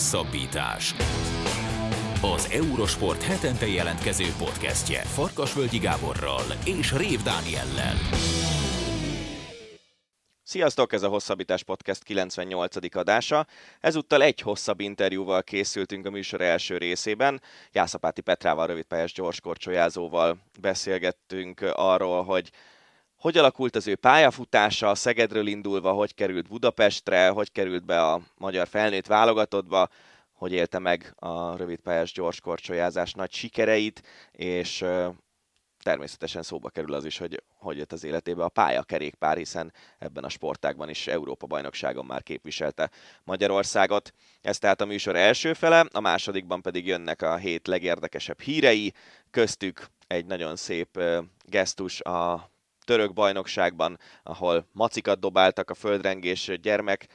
Hosszabbítás. Az Eurosport hetente jelentkező podcastje Farkasvölgyi Gáborral és Rév Dániellel. Sziasztok, ez a Hosszabbítás Podcast 98. adása. Ezúttal egy hosszabb interjúval készültünk a műsor első részében. Jászapáti Petrával, rövidpályás gyorskorcsolyázóval beszélgettünk arról, hogy hogy alakult az ő pályafutása, Szegedről indulva, hogy került Budapestre, hogy került be a magyar felnőtt válogatottba, hogy élte meg a rövidpályás gyorskorcsolyázás nagy sikereit, és természetesen szóba kerül az is, hogy hogy jött az életébe a pályakerékpár, hiszen ebben a sportágban is Európa bajnokságon már képviselte Magyarországot. Ez tehát a műsor első fele, a másodikban pedig jönnek a hét legérdekesebb hírei, köztük egy nagyon szép gesztus a török bajnokságban, ahol macikat dobáltak a földrengés gyermek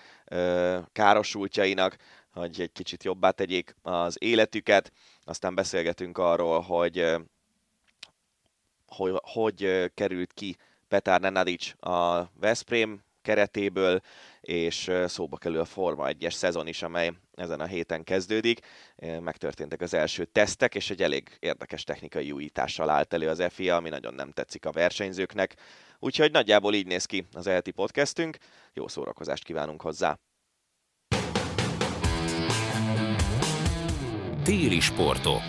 károsultjainak, hogy egy kicsit jobbá tegyék az életüket. Aztán beszélgetünk arról, hogy hogy, hogy került ki Petár Nenadic a Veszprém keretéből, és szóba kerül a Forma 1-es szezon is, amely ezen a héten kezdődik. Megtörténtek az első tesztek, és egy elég érdekes technikai újítással állt elő az FIA, ami nagyon nem tetszik a versenyzőknek. Úgyhogy nagyjából így néz ki az elti podcastünk. Jó szórakozást kívánunk hozzá! Téli sportok.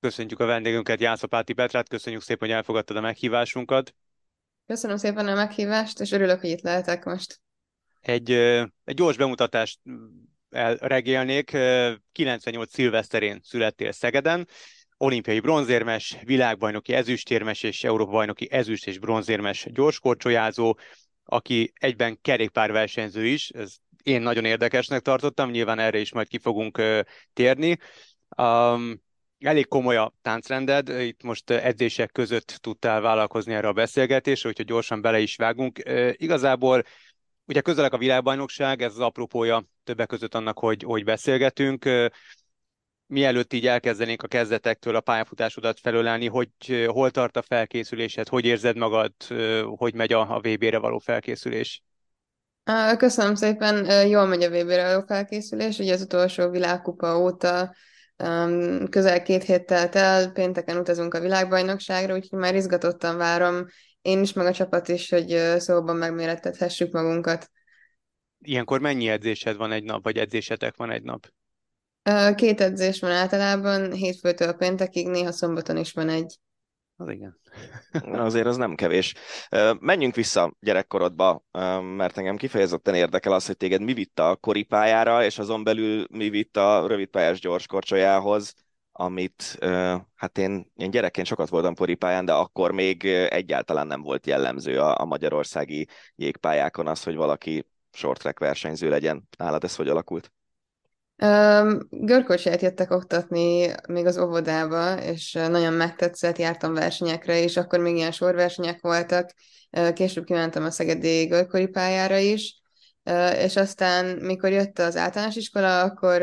Köszöntjük a vendégünket, Jászapáti Petrát, köszönjük szépen, hogy elfogadtad a meghívásunkat. Köszönöm szépen a meghívást, és örülök, hogy itt lehetek most. Egy, egy gyors bemutatást regélnék. 98 szilveszterén születtél Szegeden, olimpiai bronzérmes, világbajnoki ezüstérmes és Európa bajnoki ezüst és bronzérmes gyorskorcsolyázó, aki egyben kerékpárversenyző is, ez én nagyon érdekesnek tartottam, nyilván erre is majd ki fogunk térni. Elég komoly a táncrended, itt most edzések között tudtál vállalkozni erre a beszélgetésre, úgyhogy gyorsan bele is vágunk. Igazából ugye közelek a világbajnokság, ez az apropója többek között annak, hogy, hogy beszélgetünk. Mielőtt így elkezdenénk a kezdetektől a pályafutásodat felölelni, hogy hol tart a felkészülésed, hogy érzed magad, hogy megy a, a VB-re való felkészülés? Köszönöm szépen, jól megy a VB-re való felkészülés, ugye az utolsó világkupa óta Um, közel két hét telt el, pénteken utazunk a világbajnokságra, úgyhogy már izgatottan várom én is, meg a csapat is, hogy szóban megmérettethessük magunkat. Ilyenkor mennyi edzésed van egy nap, vagy edzésetek van egy nap? Két edzés van általában, hétfőtől péntekig, néha szombaton is van egy. Az igen. Azért az nem kevés. Menjünk vissza gyerekkorodba, mert engem kifejezetten érdekel az, hogy téged mi vitt a koripályára, és azon belül mi vitt a rövidpályás gyorskorcsolyához, amit hát én, én gyerekként sokat voltam koripályán, de akkor még egyáltalán nem volt jellemző a, a magyarországi jégpályákon az, hogy valaki short track versenyző legyen. Nálad ez hogy alakult? Görkocsát jöttek oktatni még az óvodába, és nagyon megtetszett, jártam versenyekre, és akkor még ilyen sorversenyek voltak. Később kimentem a Szegedi görkori pályára is, és aztán, mikor jött az általános iskola, akkor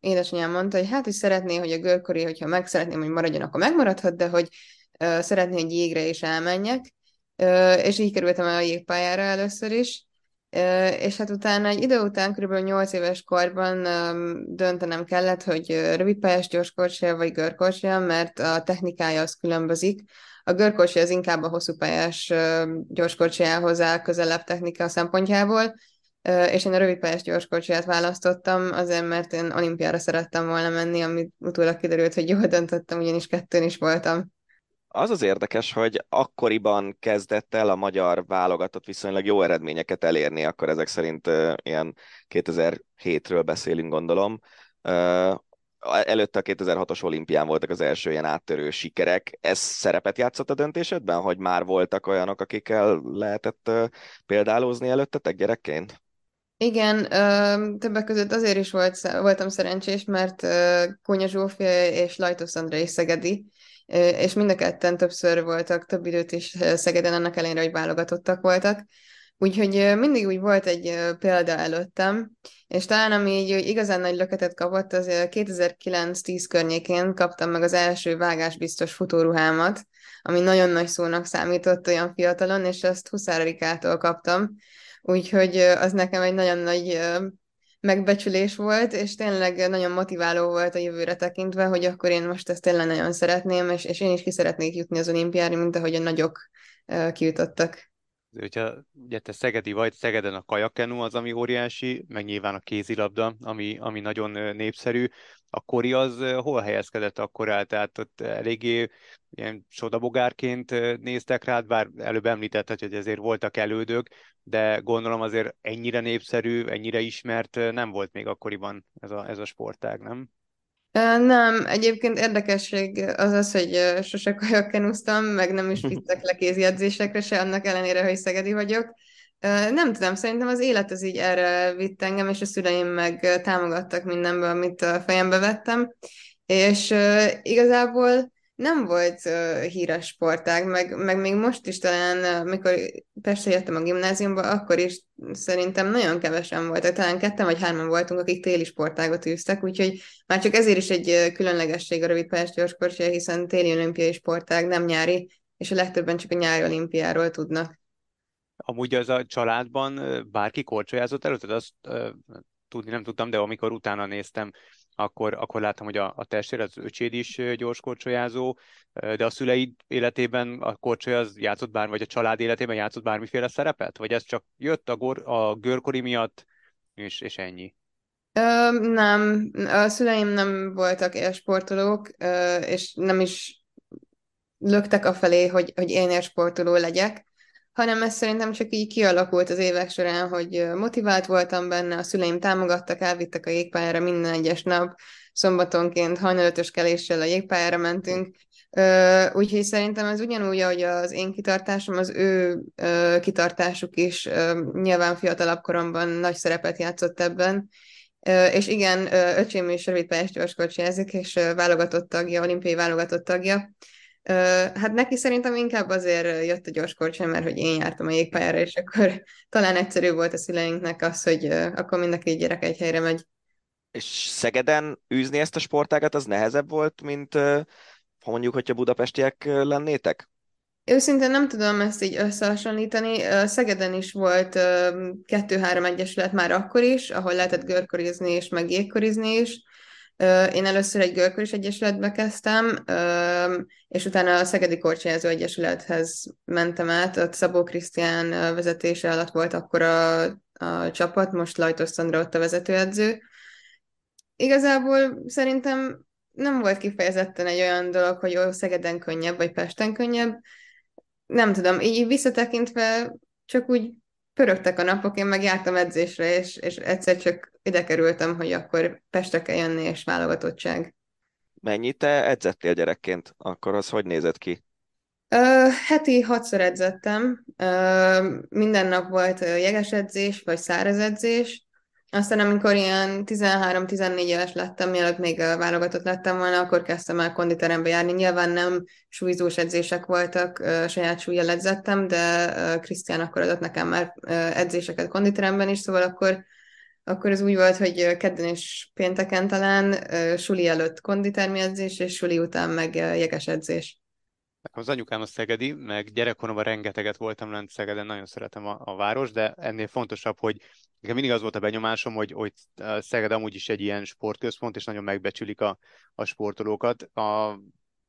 édesanyám mondta, hogy hát, hogy szeretné, hogy a görkori, hogyha meg szeretném, hogy maradjon, akkor megmaradhat, de hogy szeretné, hogy jégre is elmenjek. És így kerültem el a jégpályára először is és hát utána egy idő után, kb. 8 éves korban döntenem kellett, hogy rövidpályás gyorskorcsolya vagy görkorcsolya, mert a technikája az különbözik. A görkorcsolya az inkább a hosszúpályás gyorskorcsolyához áll közelebb technika szempontjából, és én a rövidpályás gyorskorcsolyát választottam, azért mert én olimpiára szerettem volna menni, amit utólag kiderült, hogy jól döntöttem, ugyanis kettőn is voltam. Az az érdekes, hogy akkoriban kezdett el a magyar válogatott viszonylag jó eredményeket elérni, akkor ezek szerint uh, ilyen 2007-ről beszélünk, gondolom. Uh, előtte a 2006-os olimpián voltak az első ilyen áttörő sikerek. Ez szerepet játszott a döntésedben, hogy már voltak olyanok, akikkel lehetett uh, példálózni előttetek gyerekként? Igen, ö, többek között azért is volt, voltam szerencsés, mert Kónya Zsófia és Lajtos Andrei Szegedi, és mind a ketten többször voltak, több időt is Szegeden, annak ellenére, hogy válogatottak voltak. Úgyhogy mindig úgy volt egy példa előttem, és talán ami így igazán nagy löketet kapott, az 2009-10 környékén kaptam meg az első vágásbiztos futóruhámat, ami nagyon nagy szónak számított olyan fiatalon, és ezt Huszár kaptam. Úgyhogy az nekem egy nagyon nagy megbecsülés volt, és tényleg nagyon motiváló volt a jövőre tekintve, hogy akkor én most ezt tényleg nagyon szeretném, és, és én is ki szeretnék jutni az olimpiára, mint ahogy a nagyok kijutottak. Hogyha ugye te Szegedi vagy, Szegeden a kajakenu az, ami óriási, meg nyilván a kézilabda, ami, ami nagyon népszerű. A kori az hol helyezkedett akkor el? Tehát ott eléggé ilyen sodabogárként néztek rád, bár előbb említetted, hogy ezért voltak elődök, de gondolom azért ennyire népszerű, ennyire ismert nem volt még akkoriban ez a, ez a sportág, nem? Nem, egyébként érdekesség az az, hogy sose kajakkenúztam, meg nem is vittek le kézjegyzésekre se, annak ellenére, hogy szegedi vagyok. Nem tudom, szerintem az élet az így erre vitt engem, és a szüleim meg támogattak mindenből, amit a fejembe vettem. És igazából nem volt uh, híres sportág, meg, meg még most is talán, uh, mikor Pestre jöttem a gimnáziumba, akkor is szerintem nagyon kevesen voltak, talán ketten vagy hárman voltunk, akik téli sportágot űztek, úgyhogy már csak ezért is egy uh, különlegesség a rövid Pest gyorskorcsolya, hiszen téli olimpiai sportág, nem nyári, és a legtöbben csak a nyári olimpiáról tudnak. Amúgy az a családban bárki korcsolyázott előtt, azt uh, tudni nem tudtam, de amikor utána néztem, akkor, akkor láttam, hogy a, a testvér, az öcséd is gyors korcsolyázó, de a szüleid életében a korcsolya az játszott bár, vagy a család életében játszott bármiféle szerepet? Vagy ez csak jött a, gor, a görkori miatt, és, és ennyi? Ö, nem, a szüleim nem voltak élsportolók, és nem is löktek a felé, hogy, hogy én élsportoló legyek hanem ez szerintem csak így kialakult az évek során, hogy motivált voltam benne, a szüleim támogattak, elvittek a jégpályára minden egyes nap, szombatonként hajnal keléssel a jégpályára mentünk, úgyhogy szerintem ez ugyanúgy, ahogy az én kitartásom, az ő kitartásuk is nyilván fiatalabb koromban nagy szerepet játszott ebben, és igen, öcsém is rövidpályás gyorskocsiázik, és válogatott tagja, olimpiai válogatott tagja, Hát neki szerintem inkább azért jött a gyors korcsoly, mert hogy én jártam a jégpályára, és akkor talán egyszerű volt a szüleinknek az, hogy akkor mind a két gyerek egy helyre megy. És Szegeden űzni ezt a sportágat, az nehezebb volt, mint ha mondjuk, hogyha budapestiek lennétek? Őszintén nem tudom ezt így összehasonlítani. Szegeden is volt kettő-három egyesület már akkor is, ahol lehetett görkorizni és meg jégkorizni is. Én először egy Görköris Egyesületbe kezdtem, és utána a Szegedi Korcsányázó Egyesülethez mentem át, ott Szabó Krisztián vezetése alatt volt akkor a, a csapat, most Lajtos Szandra ott a vezetőedző. Igazából szerintem nem volt kifejezetten egy olyan dolog, hogy jó, Szegeden könnyebb, vagy Pesten könnyebb. Nem tudom, így visszatekintve csak úgy pörögtek a napok, én meg jártam edzésre, és, és egyszer csak ide kerültem, hogy akkor Pestre kell jönni, és válogatottság. Mennyit te edzettél gyerekként? Akkor az hogy nézett ki? Uh, heti hatszor edzettem. Uh, minden nap volt jeges edzés, vagy száraz edzés. Aztán amikor ilyen 13-14 éves lettem, mielőtt még válogatott lettem volna, akkor kezdtem el konditerembe járni. Nyilván nem súlyzós edzések voltak, saját súlyjal edzettem, de Krisztián akkor adott nekem már edzéseket konditeremben is, szóval akkor akkor ez úgy volt, hogy kedden és pénteken talán suli előtt konditermi edzés, és suli után meg jeges edzés. Az anyukám a Szegedi, meg gyerekkoromban rengeteget voltam lent Szegeden, nagyon szeretem a, a város, de ennél fontosabb, hogy nekem mindig az volt a benyomásom, hogy, hogy Szeged amúgy is egy ilyen sportközpont, és nagyon megbecsülik a, a sportolókat. A,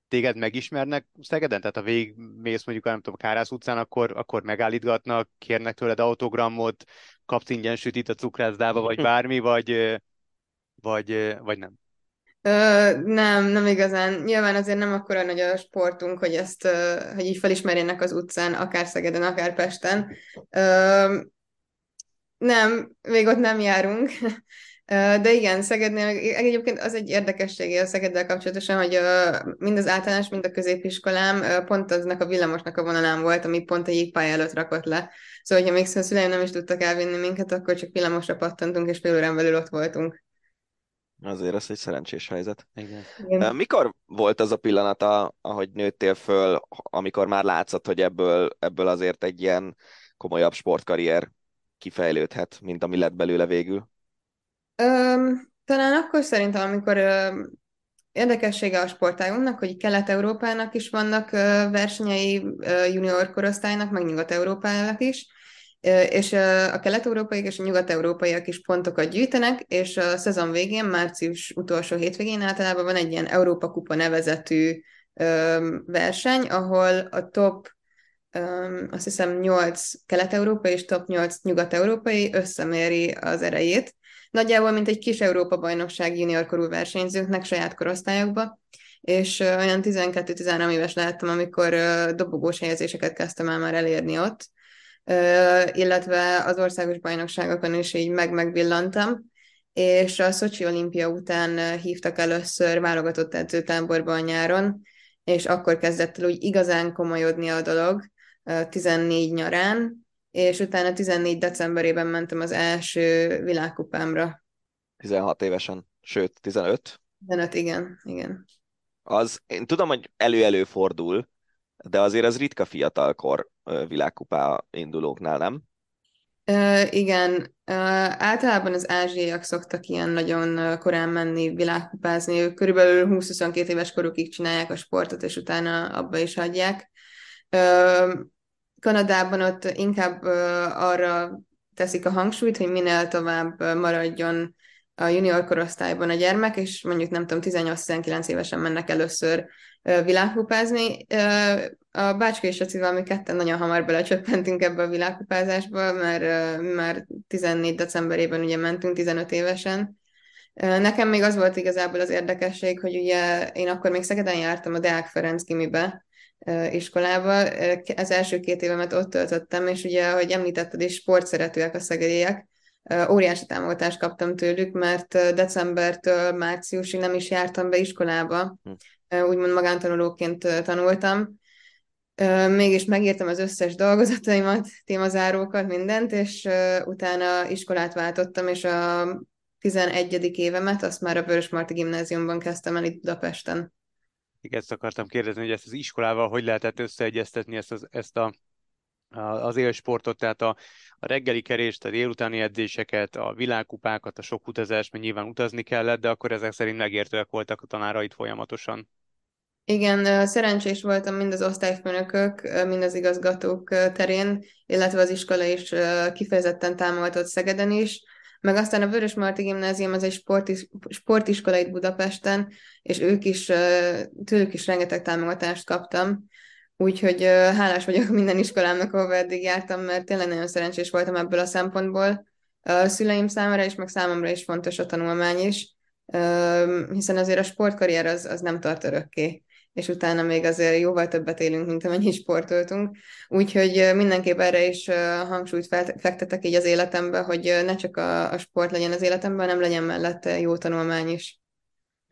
téged megismernek Szegeden? Tehát ha végigmész mondjuk, nem tudom, Kárász utcán, akkor, akkor megállítgatnak, kérnek tőled autogramot, kapsz ingyen sütit a cukrászdába, vagy bármi, vagy, vagy, vagy nem? Ö, nem, nem igazán. Nyilván azért nem akkora nagy a sportunk, hogy ezt, hogy így felismerjenek az utcán, akár Szegeden, akár Pesten. Ö, nem, még ott nem járunk. De igen, Szegednél egyébként az egy érdekessége a Szegeddel kapcsolatosan, hogy mind az általános, mind a középiskolám pont aznak a villamosnak a vonalán volt, ami pont a jégpálya előtt rakott le. Szóval, hogyha még szüleim nem is tudtak elvinni minket, akkor csak villamosra pattantunk, és fél órán belül ott voltunk. Azért ez egy szerencsés helyzet. Igen. Mikor volt az a pillanat, ahogy nőttél föl, amikor már látszott, hogy ebből, ebből azért egy ilyen komolyabb sportkarrier kifejlődhet, mint ami lett belőle végül? Öm, talán akkor szerintem, amikor öm, érdekessége a sportágunknak, hogy Kelet-Európának is vannak ö, versenyei, ö, junior korosztálynak, meg Nyugat-Európának is, és a kelet-európaiak és a nyugat-európaiak is pontokat gyűjtenek, és a szezon végén, március utolsó hétvégén általában van egy ilyen Európa Kupa nevezetű verseny, ahol a top azt hiszem 8 kelet-európai és top 8 nyugat-európai összeméri az erejét. Nagyjából, mint egy kis Európa-bajnokság juniorkorú versenyzőknek saját korosztályokba, és olyan 12-13 éves lehettem, amikor dobogós helyezéseket kezdtem el már elérni ott, illetve az országos bajnokságokon is így meg-megvillantam, és a Szocsi olimpia után hívtak először válogatott edzőtáborba a nyáron, és akkor kezdett el úgy igazán komolyodni a dolog, 14 nyarán, és utána 14 decemberében mentem az első világkupámra. 16 évesen, sőt, 15? 15, igen, igen. Az, én tudom, hogy elő-elő fordul, de azért az ritka fiatalkor világkupá indulóknál, nem? Uh, igen, uh, általában az ázsiaiak szoktak ilyen nagyon korán menni világkupázni, ők körülbelül 20-22 éves korukig csinálják a sportot, és utána abba is hagyják. Uh, Kanadában ott inkább arra teszik a hangsúlyt, hogy minél tovább maradjon a junior korosztályban a gyermek, és mondjuk nem tudom, 18-19 évesen mennek először világkupázni. A Bácska és Acival mi ketten nagyon hamar belecsöppentünk ebbe a világkupázásba, mert már 14 decemberében ugye mentünk 15 évesen. Nekem még az volt igazából az érdekesség, hogy ugye én akkor még Szegeden jártam a Deák Ferenc Gimibe, iskolába. Az első két évemet ott töltöttem, és ugye, ahogy említetted is, sportszeretőek a szegediek. Óriási támogatást kaptam tőlük, mert decembertől márciusig nem is jártam be iskolába. Hm. Úgymond magántanulóként tanultam. Mégis megírtam az összes dolgozataimat, témazárókat, mindent, és utána iskolát váltottam, és a 11. évemet azt már a Vörös Marti Gimnáziumban kezdtem el itt Budapesten. Igen, ezt akartam kérdezni, hogy ezt az iskolával hogy lehetett összeegyeztetni ezt, az, ezt a, az élsportot, tehát a, a reggeli kerést, a délutáni edzéseket, a világkupákat, a sok utazást, mert nyilván utazni kellett, de akkor ezek szerint megértőek voltak a tanárait folyamatosan. Igen, szerencsés voltam mind az osztályfőnökök, mind az igazgatók terén, illetve az iskola is kifejezetten támogatott Szegeden is meg aztán a Vörös Marti Gimnázium az egy sportis, sportiskola itt Budapesten, és ők is, tőlük is rengeteg támogatást kaptam, úgyhogy hálás vagyok minden iskolámnak, ahova eddig jártam, mert tényleg nagyon szerencsés voltam ebből a szempontból. A szüleim számára is, meg számomra is fontos a tanulmány is, hiszen azért a sportkarrier az, az nem tart örökké és utána még azért jóval többet élünk, mint amennyit sportoltunk. Úgyhogy mindenképp erre is hangsúlyt fektetek így az életembe, hogy ne csak a, a sport legyen az életemben, hanem legyen mellette jó tanulmány is.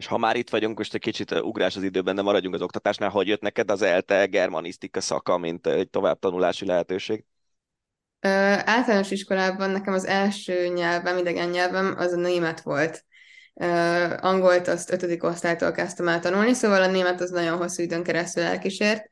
És ha már itt vagyunk, most egy kicsit ugrás az időben, de maradjunk az oktatásnál, hogy jött neked az ELTE germanisztika szaka, mint egy továbbtanulási lehetőség? Ö, általános iskolában nekem az első nyelvem, idegen nyelvem az a német volt Uh, angolt azt ötödik osztálytól kezdtem el tanulni, szóval a német az nagyon hosszú időn keresztül elkísért,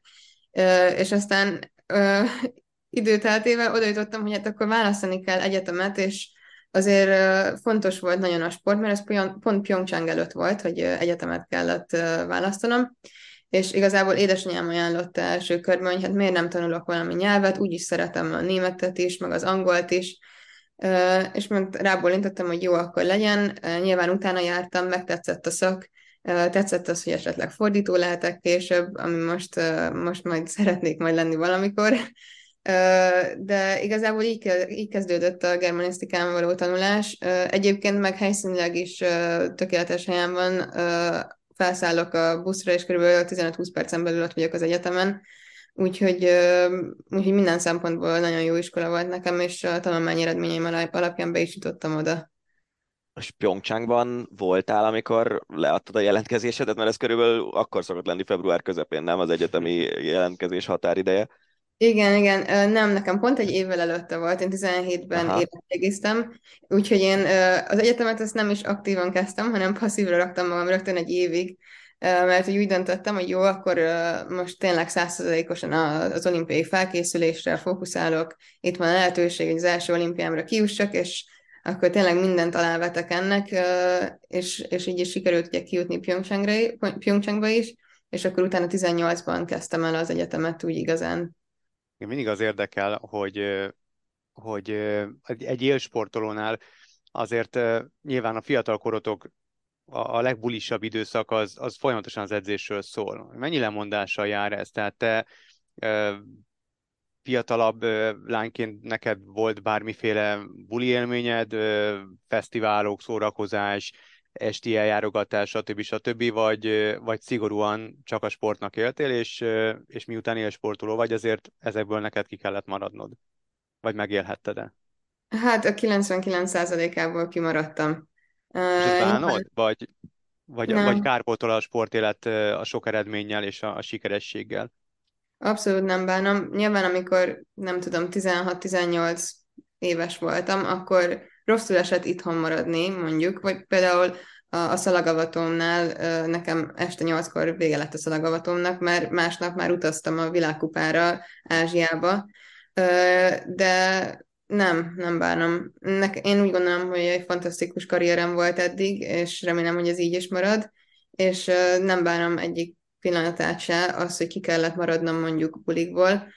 uh, és aztán uh, időteltével oda jutottam, hogy hát akkor választani kell egyetemet, és azért fontos volt nagyon a sport, mert ez pont Pyeongchang előtt volt, hogy egyetemet kellett választanom, és igazából édesanyám ajánlotta első körben, hogy hát miért nem tanulok valami nyelvet, úgyis szeretem a németet is, meg az angolt is, és meg rábólintottam, hogy jó, akkor legyen. Nyilván utána jártam, megtetszett a szak, tetszett az, hogy esetleg fordító lehetek később, ami most, most majd szeretnék majd lenni valamikor. De igazából így, így kezdődött a germanisztikán való tanulás. Egyébként meg helyszínileg is tökéletes helyen van, felszállok a buszra, és kb. 15-20 percen belül ott vagyok az egyetemen, Úgyhogy, úgyhogy minden szempontból nagyon jó iskola volt nekem, és a tanulmányi eredményeim alapján be is jutottam oda. És Pyeongchangban voltál, amikor leadtad a jelentkezésedet, mert ez körülbelül akkor szokott lenni február közepén, nem az egyetemi jelentkezés határideje? Igen, igen, nem, nekem pont egy évvel előtte volt, én 17-ben érettségiztem, úgyhogy én az egyetemet ezt nem is aktívan kezdtem, hanem passzívra raktam magam rögtön egy évig, mert hogy úgy döntöttem, hogy jó, akkor most tényleg százszerzalékosan az olimpiai felkészülésre fókuszálok, itt van a lehetőség, hogy az első olimpiámra kiussak, és akkor tényleg mindent alávetek ennek, és, és így is sikerült ugye kijutni Pyeongchangba is, és akkor utána 18-ban kezdtem el az egyetemet úgy igazán. Mindig az érdekel, hogy hogy egy élsportolónál azért nyilván a fiatal korotok a, legbulisabb időszak az, az folyamatosan az edzésről szól. Mennyi lemondással jár ez? Tehát te fiatalabb lányként neked volt bármiféle buli élményed, fesztiválok, szórakozás, esti eljárogatás, stb. stb. Vagy, vagy szigorúan csak a sportnak éltél, és, és miután élsportoló vagy, ezért ezekből neked ki kellett maradnod? Vagy megélhetted-e? Hát a 99%-ából kimaradtam. És ezt bánod? Vagy, vagy, vagy kárpótol a sportélet a sok eredménnyel és a, a sikerességgel? Abszolút nem bánom. Nyilván, amikor nem tudom, 16-18 éves voltam, akkor rosszul esett itthon maradni, mondjuk, vagy például a, szalagavatómnál nekem este nyolckor vége lett a szalagavatómnak, mert másnap már utaztam a világkupára Ázsiába, de nem, nem bánom. Én úgy gondolom, hogy egy fantasztikus karrierem volt eddig, és remélem, hogy ez így is marad, és nem bánom egyik pillanatát se, az, hogy ki kellett maradnom mondjuk bulikból.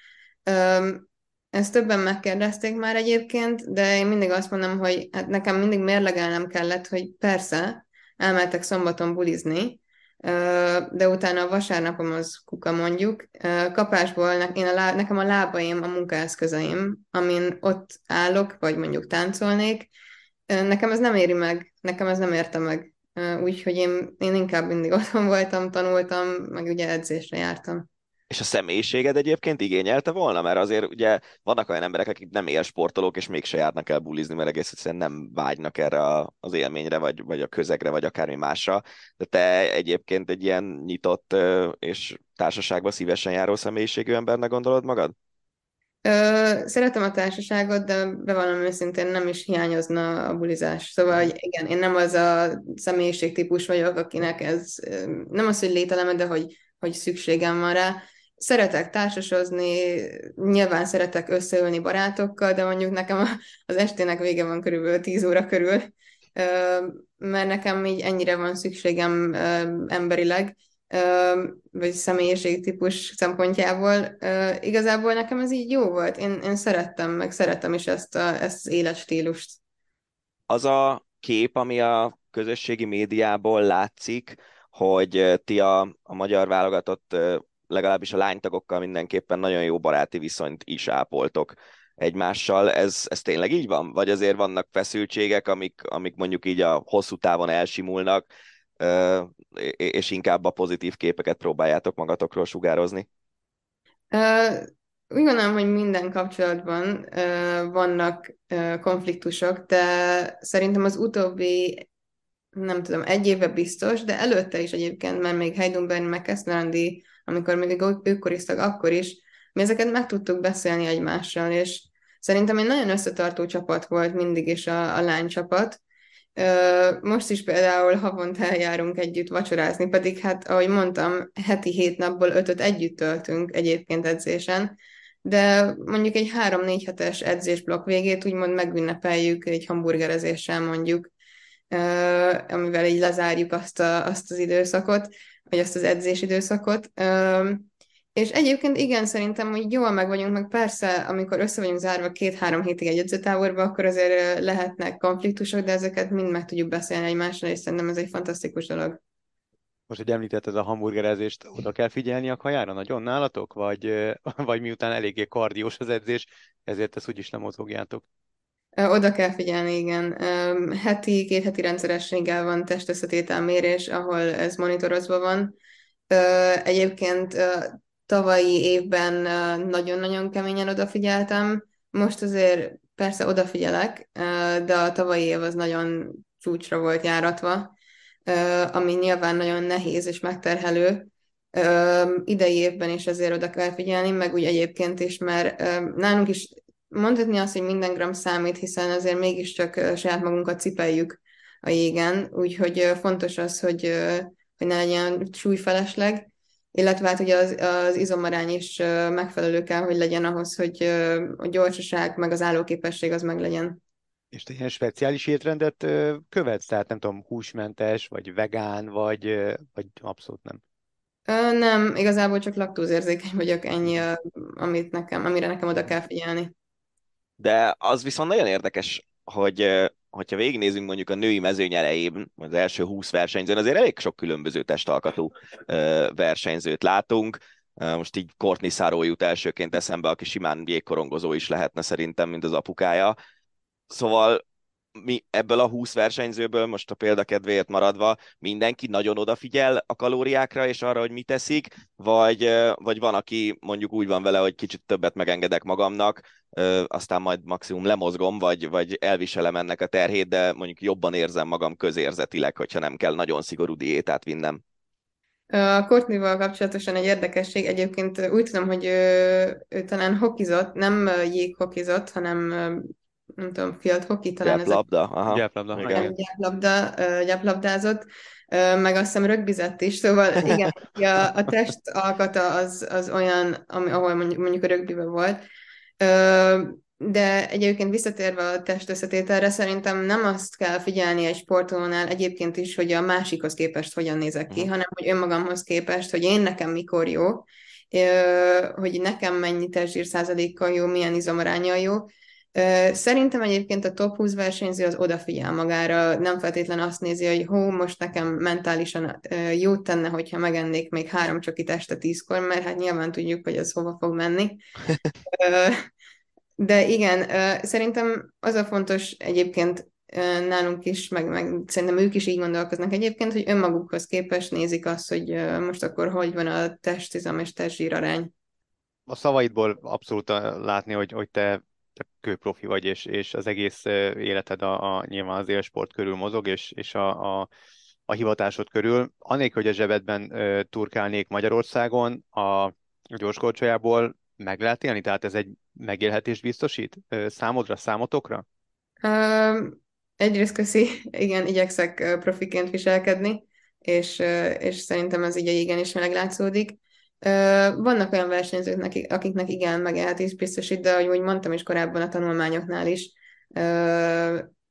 Ezt többen megkérdezték már egyébként, de én mindig azt mondom, hogy hát nekem mindig mérlegelnem kellett, hogy persze, elmentek szombaton bulizni, de utána a vasárnapom az kuka mondjuk. Kapásból én a lá, nekem a lábaim a munkaeszközeim, amin ott állok, vagy mondjuk táncolnék, nekem ez nem éri meg, nekem ez nem érte meg. Úgyhogy én, én inkább mindig otthon voltam, tanultam, meg ugye edzésre jártam. És a személyiséged egyébként igényelte volna? Mert azért ugye vannak olyan emberek, akik nem élsportolók, és mégse járnak el bulizni, mert egész egyszerűen nem vágynak erre az élményre, vagy, vagy a közegre, vagy akármi másra. De te egyébként egy ilyen nyitott és társaságba szívesen járó személyiségű embernek gondolod magad? Ö, szeretem a társaságot, de bevallom őszintén nem is hiányozna a bulizás. Szóval, hogy igen, én nem az a személyiségtípus vagyok, akinek ez nem az, hogy lételeme, de hogy, hogy szükségem van rá szeretek társasozni, nyilván szeretek összeülni barátokkal, de mondjuk nekem az estének vége van körülbelül 10 óra körül, mert nekem így ennyire van szükségem emberileg, vagy személyiségtípus szempontjából. Igazából nekem ez így jó volt. Én, én szerettem, meg szeretem is ezt, a, ezt az életstílust. Az a kép, ami a közösségi médiából látszik, hogy ti a, a magyar válogatott legalábbis a lánytagokkal mindenképpen nagyon jó baráti viszonyt is ápoltok egymással. Ez, ez tényleg így van? Vagy azért vannak feszültségek, amik, amik mondjuk így a hosszú távon elsimulnak, és inkább a pozitív képeket próbáljátok magatokról sugározni? Uh, úgy gondolom, hogy minden kapcsolatban vannak konfliktusok, de szerintem az utóbbi nem tudom, egy éve biztos, de előtte is egyébként, mert még Heidenberg, meg Kesznerandi amikor még ők koriztak, akkor is, mi ezeket meg tudtuk beszélni egymással, és szerintem egy nagyon összetartó csapat volt mindig is a, a lánycsapat. Most is például havonta eljárunk együtt vacsorázni, pedig hát, ahogy mondtam, heti hét napból ötöt együtt töltünk egyébként edzésen, de mondjuk egy három-négy hetes edzésblokk végét úgymond megünnepeljük egy hamburgerezéssel mondjuk, amivel így lezárjuk azt, a, azt az időszakot vagy azt az edzés időszakot. És egyébként igen, szerintem, hogy jól meg vagyunk, meg persze, amikor össze vagyunk zárva két-három hétig egy edzőtáborba, akkor azért lehetnek konfliktusok, de ezeket mind meg tudjuk beszélni egymással, és szerintem ez egy fantasztikus dolog. Most, hogy említetted a hamburgerezést, oda kell figyelni a kajára nagyon nálatok, vagy, vagy miután eléggé kardiós az edzés, ezért ezt úgyis nem mozogjátok? Oda kell figyelni, igen. Heti, két heti rendszerességgel van testösszetételmérés, ahol ez monitorozva van. Egyébként tavalyi évben nagyon-nagyon keményen odafigyeltem. Most azért persze odafigyelek, de a tavalyi év az nagyon csúcsra volt járatva, ami nyilván nagyon nehéz és megterhelő. Idei évben is azért oda kell figyelni, meg úgy egyébként is, mert nálunk is mondhatni azt, hogy minden gram számít, hiszen azért mégiscsak saját magunkat cipeljük a jégen, úgyhogy fontos az, hogy, hogy ne legyen súlyfelesleg, illetve hát ugye az, az izomarány is megfelelő kell, hogy legyen ahhoz, hogy a gyorsaság meg az állóképesség az meg legyen. És te ilyen speciális étrendet követsz? Tehát nem tudom, húsmentes, vagy vegán, vagy, vagy abszolút nem? Nem, igazából csak laktózérzékeny vagyok, ennyi, amit nekem, amire nekem oda kell figyelni De az viszont nagyon érdekes, hogy hogyha végignézünk mondjuk a női mezőny elején, az első 20 versenyzőn, azért elég sok különböző testalkatú versenyzőt látunk. Most így Courtney Saró jut elsőként eszembe, aki simán jégkorongozó is lehetne szerintem, mint az apukája. Szóval mi ebből a 20 versenyzőből, most a példakedvéért maradva, mindenki nagyon odafigyel a kalóriákra és arra, hogy mit teszik, vagy, vagy van, aki mondjuk úgy van vele, hogy kicsit többet megengedek magamnak, aztán majd maximum lemozgom, vagy, vagy elviselem ennek a terhét, de mondjuk jobban érzem magam közérzetileg, hogyha nem kell nagyon szigorú diétát vinnem. A Courtney-val kapcsolatosan egy érdekesség, egyébként úgy tudom, hogy ő, ő talán hokizott, nem jéghokizott, hanem nem tudom, fiat hoki talán Gyáplabda, aha. Gyáplabda, igen. Gyáplabda, gyáplabdázott, meg azt hiszem rögbizett is, szóval igen, a, a test alkata az, az olyan, ami, ahol mondjuk, mondjuk a rögbiben volt, de egyébként visszatérve a test összetételre, szerintem nem azt kell figyelni egy sportolónál egyébként is, hogy a másikhoz képest hogyan nézek ki, mhm. hanem hogy önmagamhoz képest, hogy én nekem mikor jó, hogy nekem mennyi testzsír százalékkal jó, milyen izomaránya jó, Szerintem egyébként a top 20 versenyző az odafigyel magára, nem feltétlen azt nézi, hogy hó, most nekem mentálisan jót tenne, hogyha megennék még három csokit este tízkor, mert hát nyilván tudjuk, hogy az hova fog menni. De igen, szerintem az a fontos egyébként nálunk is, meg, meg szerintem ők is így gondolkoznak egyébként, hogy önmagukhoz képest nézik azt, hogy most akkor hogy van a testizom és testzsír arány. A szavaidból abszolút látni, hogy, hogy te kőprofi vagy, és, és az egész életed a, a nyilván az élsport körül mozog, és, és a, a, a hivatásod körül. Anélkül, hogy a zsebedben uh, turkálnék Magyarországon, a gyorskorcsolyából meg lehet élni? Tehát ez egy megélhetés biztosít uh, számodra, számotokra? Um, egyrészt köszi, igen, igyekszek profiként viselkedni, és, és szerintem ez így a igen is meglátszódik. Vannak olyan versenyzők, akiknek igen, megélhetés biztosít, de ahogy mondtam is korábban a tanulmányoknál is,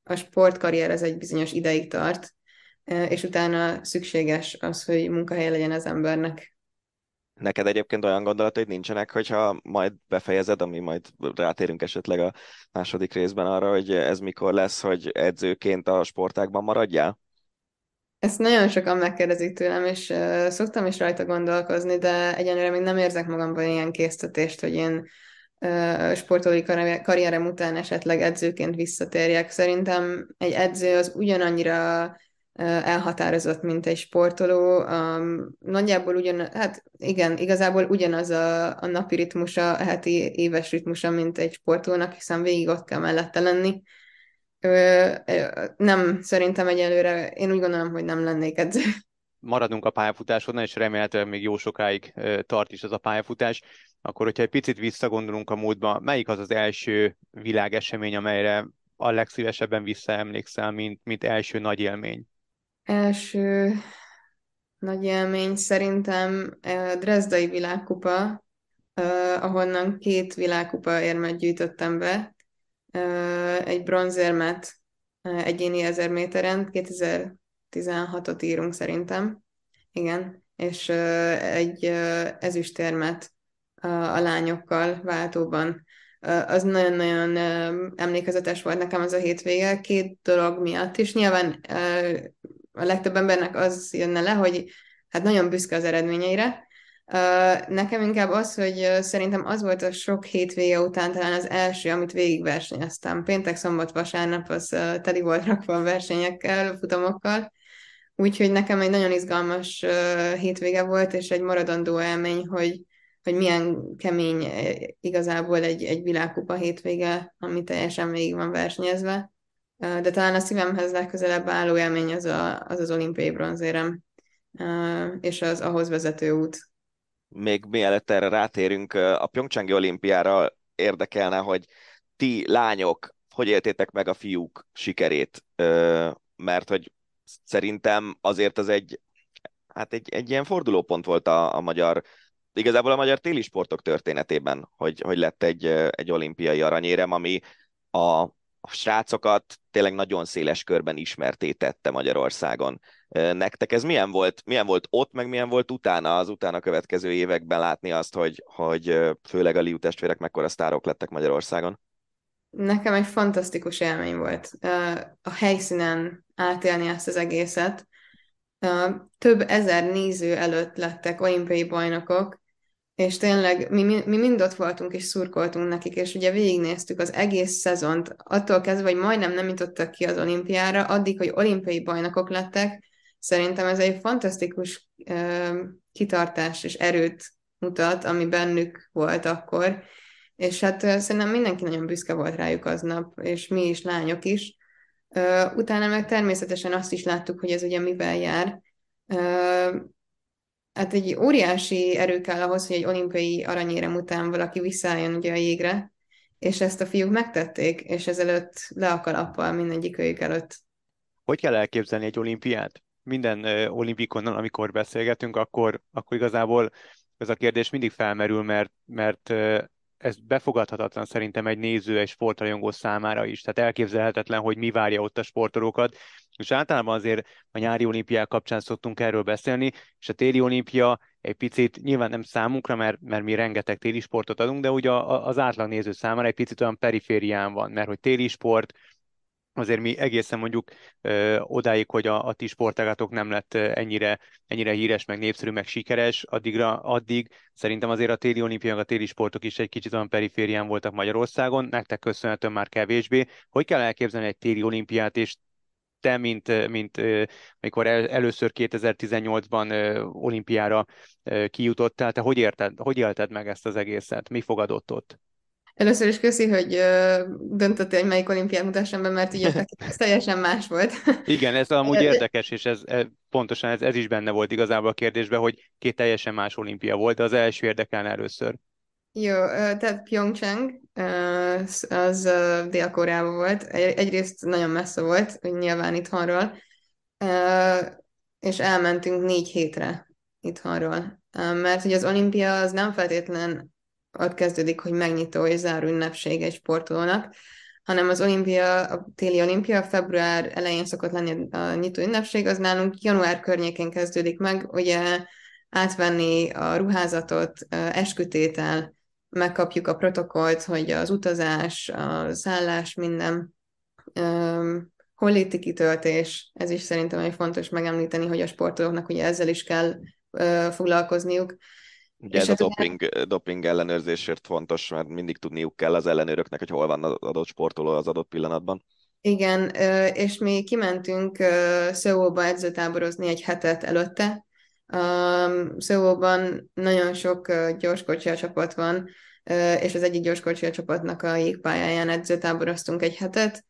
a sportkarrier ez egy bizonyos ideig tart, és utána szükséges az, hogy munkahelye legyen az embernek. Neked egyébként olyan gondolataid nincsenek, hogyha majd befejezed, ami majd rátérünk esetleg a második részben arra, hogy ez mikor lesz, hogy edzőként a sportákban maradjál? Ezt nagyon sokan megkérdezik tőlem, és uh, szoktam is rajta gondolkozni, de egyenlőre még nem érzek magamban ilyen késztetést, hogy én uh, sportolói karrierem után esetleg edzőként visszatérjek. Szerintem egy edző az ugyanannyira elhatározott, mint egy sportoló. Um, nagyjából ugyan, hát igen, igazából ugyanaz a, a napi ritmusa, a heti éves ritmusa, mint egy sportolónak, hiszen végig ott kell mellette lenni nem, szerintem egyelőre, én úgy gondolom, hogy nem lennék edző. Maradunk a pályafutásodnál, és remélhetően még jó sokáig tart is az a pályafutás. Akkor, hogyha egy picit visszagondolunk a múltba, melyik az az első világesemény, amelyre a legszívesebben visszaemlékszel, mint, mint első nagy élmény? Első nagy élmény szerintem Dresdai világkupa, ahonnan két világkupa érmet gyűjtöttem be, egy bronzérmet egyéni ezer méteren, 2016-ot írunk szerintem, igen, és egy ezüstérmet a lányokkal váltóban. Az nagyon-nagyon emlékezetes volt nekem az a hétvége, két dolog miatt is. Nyilván a legtöbb embernek az jönne le, hogy hát nagyon büszke az eredményeire, Nekem inkább az, hogy szerintem az volt a sok hétvége után talán az első, amit végigversenyeztem. Péntek, szombat, vasárnap az teli volt rakva versenyekkel, futamokkal. Úgyhogy nekem egy nagyon izgalmas hétvége volt, és egy maradandó élmény, hogy, hogy milyen kemény igazából egy, egy világkupa hétvége, ami teljesen végig van versenyezve. De talán a szívemhez legközelebb álló élmény az a, az, az olimpiai bronzérem, és az ahhoz vezető út még mielőtt erre rátérünk, a Pyeongchangi olimpiára érdekelne, hogy ti lányok, hogy éltétek meg a fiúk sikerét, mert hogy szerintem azért az egy, hát egy, egy ilyen fordulópont volt a, a magyar, igazából a magyar téli sportok történetében, hogy, hogy lett egy, egy olimpiai aranyérem, ami a, a srácokat tényleg nagyon széles körben ismertétette Magyarországon. Nektek ez milyen volt, milyen volt ott, meg milyen volt utána, az utána következő években látni azt, hogy, hogy főleg a Liu testvérek mekkora sztárok lettek Magyarországon? nekem egy fantasztikus élmény volt a helyszínen átélni ezt az egészet. Több ezer néző előtt lettek olimpiai bajnokok, és tényleg mi, mi mind ott voltunk és szurkoltunk nekik, és ugye végignéztük az egész szezont, attól kezdve, hogy majdnem nem jutottak ki az olimpiára, addig, hogy olimpiai bajnokok lettek, szerintem ez egy fantasztikus uh, kitartás és erőt mutat, ami bennük volt akkor, és hát uh, szerintem mindenki nagyon büszke volt rájuk aznap, és mi is, lányok is. Uh, utána meg természetesen azt is láttuk, hogy ez ugye mivel jár. Hát egy óriási erő kell ahhoz, hogy egy olimpiai aranyérem után valaki visszaálljon ugye a jégre, és ezt a fiúk megtették, és ezelőtt le a kalappal mindegyik őjük előtt. Hogy kell elképzelni egy olimpiát? Minden uh, olimpikonon, amikor beszélgetünk, akkor, akkor igazából ez a kérdés mindig felmerül, mert, mert ez befogadhatatlan szerintem egy néző, egy sportrajongó számára is. Tehát elképzelhetetlen, hogy mi várja ott a sportolókat, és általában azért a nyári olimpiák kapcsán szoktunk erről beszélni, és a téli olimpia egy picit, nyilván nem számunkra, mert, mert mi rengeteg téli sportot adunk, de ugye az átlag néző számára egy picit olyan periférián van, mert hogy téli sport, azért mi egészen mondjuk ö, odáig, hogy a, a ti sportágatok nem lett ennyire, ennyire híres, meg népszerű, meg sikeres, addigra, addig szerintem azért a téli olimpiák, a téli sportok is egy kicsit olyan periférián voltak Magyarországon, nektek köszönhetően már kevésbé. Hogy kell elképzelni egy téli olimpiát, és te, mint, mint amikor el, először 2018-ban olimpiára kijutottál, te hogy, érted, hogy élted meg ezt az egészet? Mi fogadott ott? Először is köszi, hogy ö, döntöttél, hogy melyik olimpiát mutassam be, mert ugye ez teljesen más volt. Igen, ez amúgy érdekes, és ez, ez pontosan ez, ez is benne volt igazából a kérdésben, hogy két teljesen más olimpia volt, de az első érdekelne először. Jó, tehát Pyeongchang, az Dél-Koreában volt. Egyrészt nagyon messze volt, nyilván itthonról, és elmentünk négy hétre itthonról. Mert hogy az olimpia az nem feltétlen ott kezdődik, hogy megnyitó és záró ünnepség egy sportolónak, hanem az olimpia, a téli olimpia február elején szokott lenni a nyitó ünnepség, az nálunk január környékén kezdődik meg, ugye átvenni a ruházatot, eskütétel, megkapjuk a protokollt, hogy az utazás, a szállás, minden holléti kitöltés, ez is szerintem egy fontos megemlíteni, hogy a sportolóknak ugye ezzel is kell uh, foglalkozniuk. Ugye ez a doping, doping ellenőrzésért fontos, mert mindig tudniuk kell az ellenőröknek, hogy hol van az adott sportoló az adott pillanatban. Igen, és mi kimentünk Szöulba edzőtáborozni egy hetet előtte, Szóval nagyon sok gyorskocsia csapat van, és az egyik gyorskocsia csapatnak a jégpályáján edzőtáboroztunk egy hetet,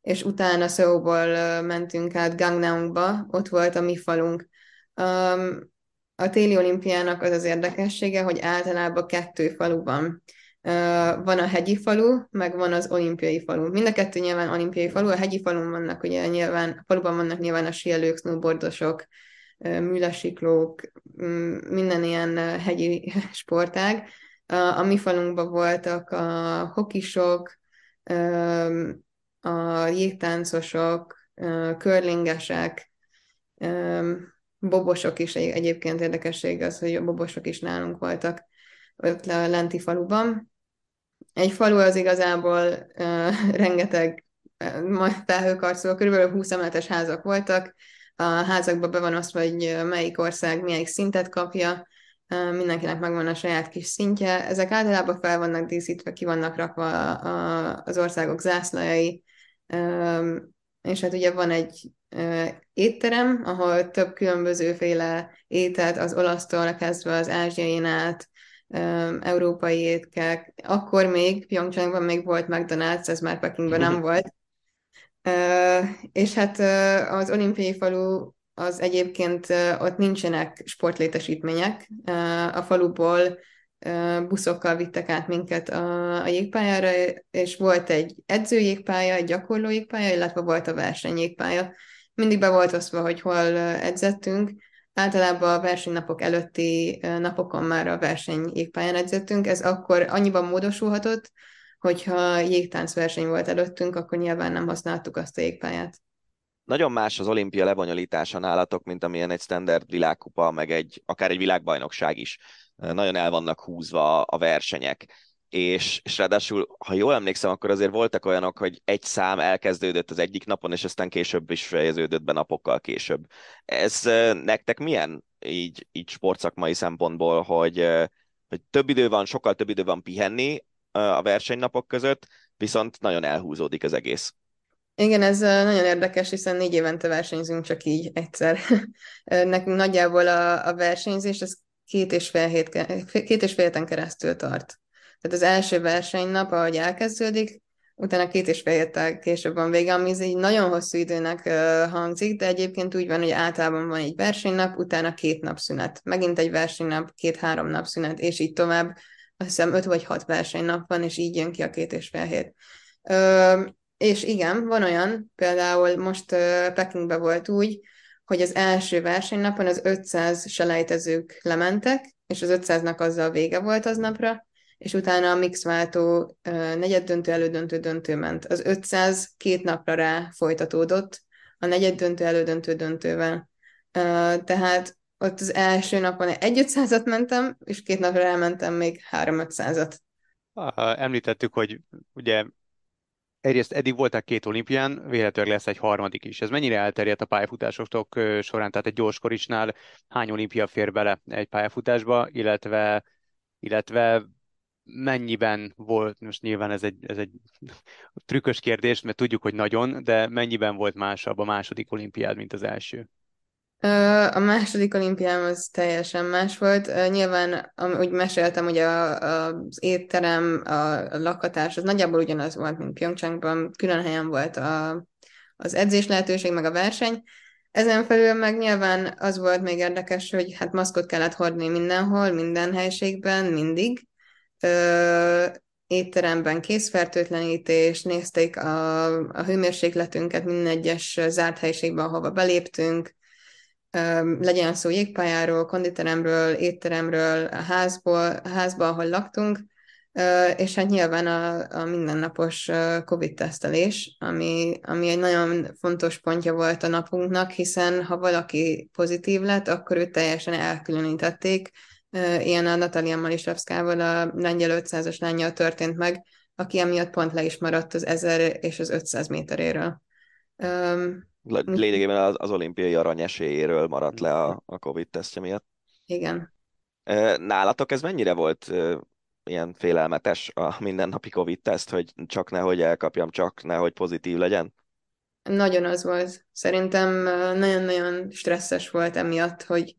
és utána Szóból uh, mentünk át Gangneungba, ott volt a mi falunk. Um, a téli olimpiának az az érdekessége, hogy általában kettő falu van. Van a hegyi falu, meg van az olimpiai falu. Mind a kettő nyilván olimpiai falu, a hegyi falun vannak ugye nyilván, a faluban vannak nyilván a síelők, snowboardosok, műlesiklók, minden ilyen hegyi sportág. A mi falunkban voltak a hokisok, a jégtáncosok, körlingesek, bobosok is egyébként érdekesség az, hogy a bobosok is nálunk voltak ott a lenti faluban. Egy falu az igazából uh, rengeteg uh, felhőkarcoló, körülbelül 20 emeletes házak voltak, a házakba be van osztva, hogy melyik ország melyik szintet kapja, mindenkinek megvan a saját kis szintje. Ezek általában fel vannak díszítve, ki vannak rakva az országok zászlajai, és hát ugye van egy étterem, ahol több különbözőféle ételt, az olasztól kezdve az ázsiai át, európai étkek. Akkor még Pyeongchangban még volt McDonald's, ez már Pekingben nem volt, és hát az olimpiai falu az egyébként ott nincsenek sportlétesítmények. A faluból buszokkal vittek át minket a, a jégpályára, és volt egy edzőjégpálya, egy gyakorló jégpálya, illetve volt a versenyjégpálya. Mindig be volt osztva, hogy hol edzettünk. Általában a versenynapok előtti napokon már a versenyjégpályán edzettünk. Ez akkor annyiban módosulhatott, hogyha jégtáncverseny volt előttünk, akkor nyilván nem használtuk azt a jégpályát. Nagyon más az olimpia lebonyolítása nálatok, mint amilyen egy standard világkupa, meg egy, akár egy világbajnokság is. Nagyon el vannak húzva a versenyek. és, és ráadásul, ha jól emlékszem, akkor azért voltak olyanok, hogy egy szám elkezdődött az egyik napon, és aztán később is fejeződött be napokkal később. Ez nektek milyen így, így sportszakmai szempontból, hogy, hogy több idő van, sokkal több idő van pihenni a versenynapok között, viszont nagyon elhúzódik az egész. Igen, ez nagyon érdekes, hiszen négy évente versenyzünk csak így egyszer. Nekünk nagyjából a, a versenyzés az két és fél, hét, két és fél héten keresztül tart. Tehát az első versenynap, ahogy elkezdődik, utána két és fél héttel később van vége, ami egy nagyon hosszú időnek hangzik, de egyébként úgy van, hogy általában van egy versenynap, utána két nap szünet, megint egy versenynap, két-három nap szünet, és így tovább. Azt hiszem öt vagy hat versenynap van, és így jön ki a két és fél hét. Ö, és igen, van olyan, például most uh, Pekingbe volt úgy, hogy az első versenynapon az 500 selejtezők lementek, és az 500-nak azzal vége volt aznapra, és utána a mixváltó negyeddöntő, elődöntő, döntő ment. Az 500 két napra rá folytatódott, a negyeddöntő, elődöntő, döntővel. Tehát ott az első napon egy 500-at mentem, és két napra elmentem még három 500-at. Említettük, hogy ugye egyrészt eddig voltak két olimpián, véletlenül lesz egy harmadik is. Ez mennyire elterjedt a pályafutásoktok során? Tehát egy gyorskorisnál hány olimpia fér bele egy pályafutásba, illetve, illetve mennyiben volt, most nyilván ez egy, ez egy trükkös kérdés, mert tudjuk, hogy nagyon, de mennyiben volt másabb a második olimpiád, mint az első? A második olimpiám az teljesen más volt. Nyilván, úgy meséltem, hogy a, a, az étterem, a, a lakhatás, az nagyjából ugyanaz volt, mint Pyeongchangban. Külön helyen volt a, az edzés lehetőség, meg a verseny. Ezen felül meg nyilván az volt még érdekes, hogy hát maszkot kellett hordni mindenhol, minden helységben, mindig. Ö, étteremben készfertőtlenítés, nézték a, a hőmérsékletünket minden egyes zárt helyiségben, ahova beléptünk, legyen szó jégpályáról, konditeremről, étteremről, a házból, a házban, ahol laktunk, és hát nyilván a, a mindennapos COVID-tesztelés, ami, ami egy nagyon fontos pontja volt a napunknak, hiszen ha valaki pozitív lett, akkor őt teljesen elkülönítették. Ilyen a Natalia Malisevszkával, a lengyel 500-as lányjal történt meg, aki emiatt pont le is maradt az 1000 és az 500 méteréről. Lényegében az, az olimpiai arany esélyéről maradt le a, a Covid-tesztje miatt. Igen. Nálatok ez mennyire volt ilyen félelmetes a mindennapi Covid-teszt, hogy csak nehogy elkapjam, csak nehogy pozitív legyen? Nagyon az volt. Szerintem nagyon-nagyon stresszes volt emiatt, hogy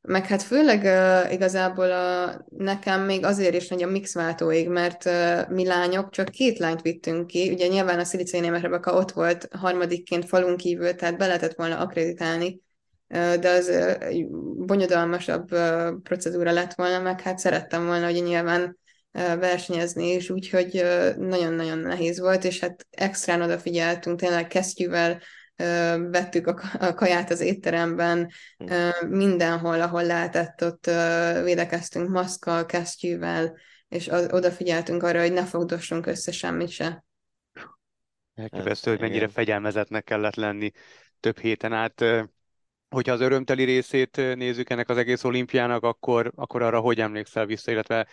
meg hát főleg uh, igazából a, nekem még azért is nagy a mixváltóig, mert uh, mi lányok csak két lányt vittünk ki. Ugye nyilván a Sziliciai Rebeka ott volt harmadikként falun kívül, tehát be lehetett volna akreditálni, uh, de az uh, bonyodalmasabb uh, procedúra lett volna, meg hát szerettem volna, hogy nyilván uh, versenyezni is, úgyhogy nagyon-nagyon nehéz volt, és hát extrán odafigyeltünk, tényleg kesztyűvel, vettük a kaját az étteremben, hm. mindenhol, ahol lehetett, ott védekeztünk maszkkal, kesztyűvel, és odafigyeltünk arra, hogy ne fogdossunk össze semmit se. Elképesztő, hogy mennyire fegyelmezetnek kellett lenni több héten át. Hogyha az örömteli részét nézzük ennek az egész olimpiának, akkor, akkor arra hogy emlékszel vissza, illetve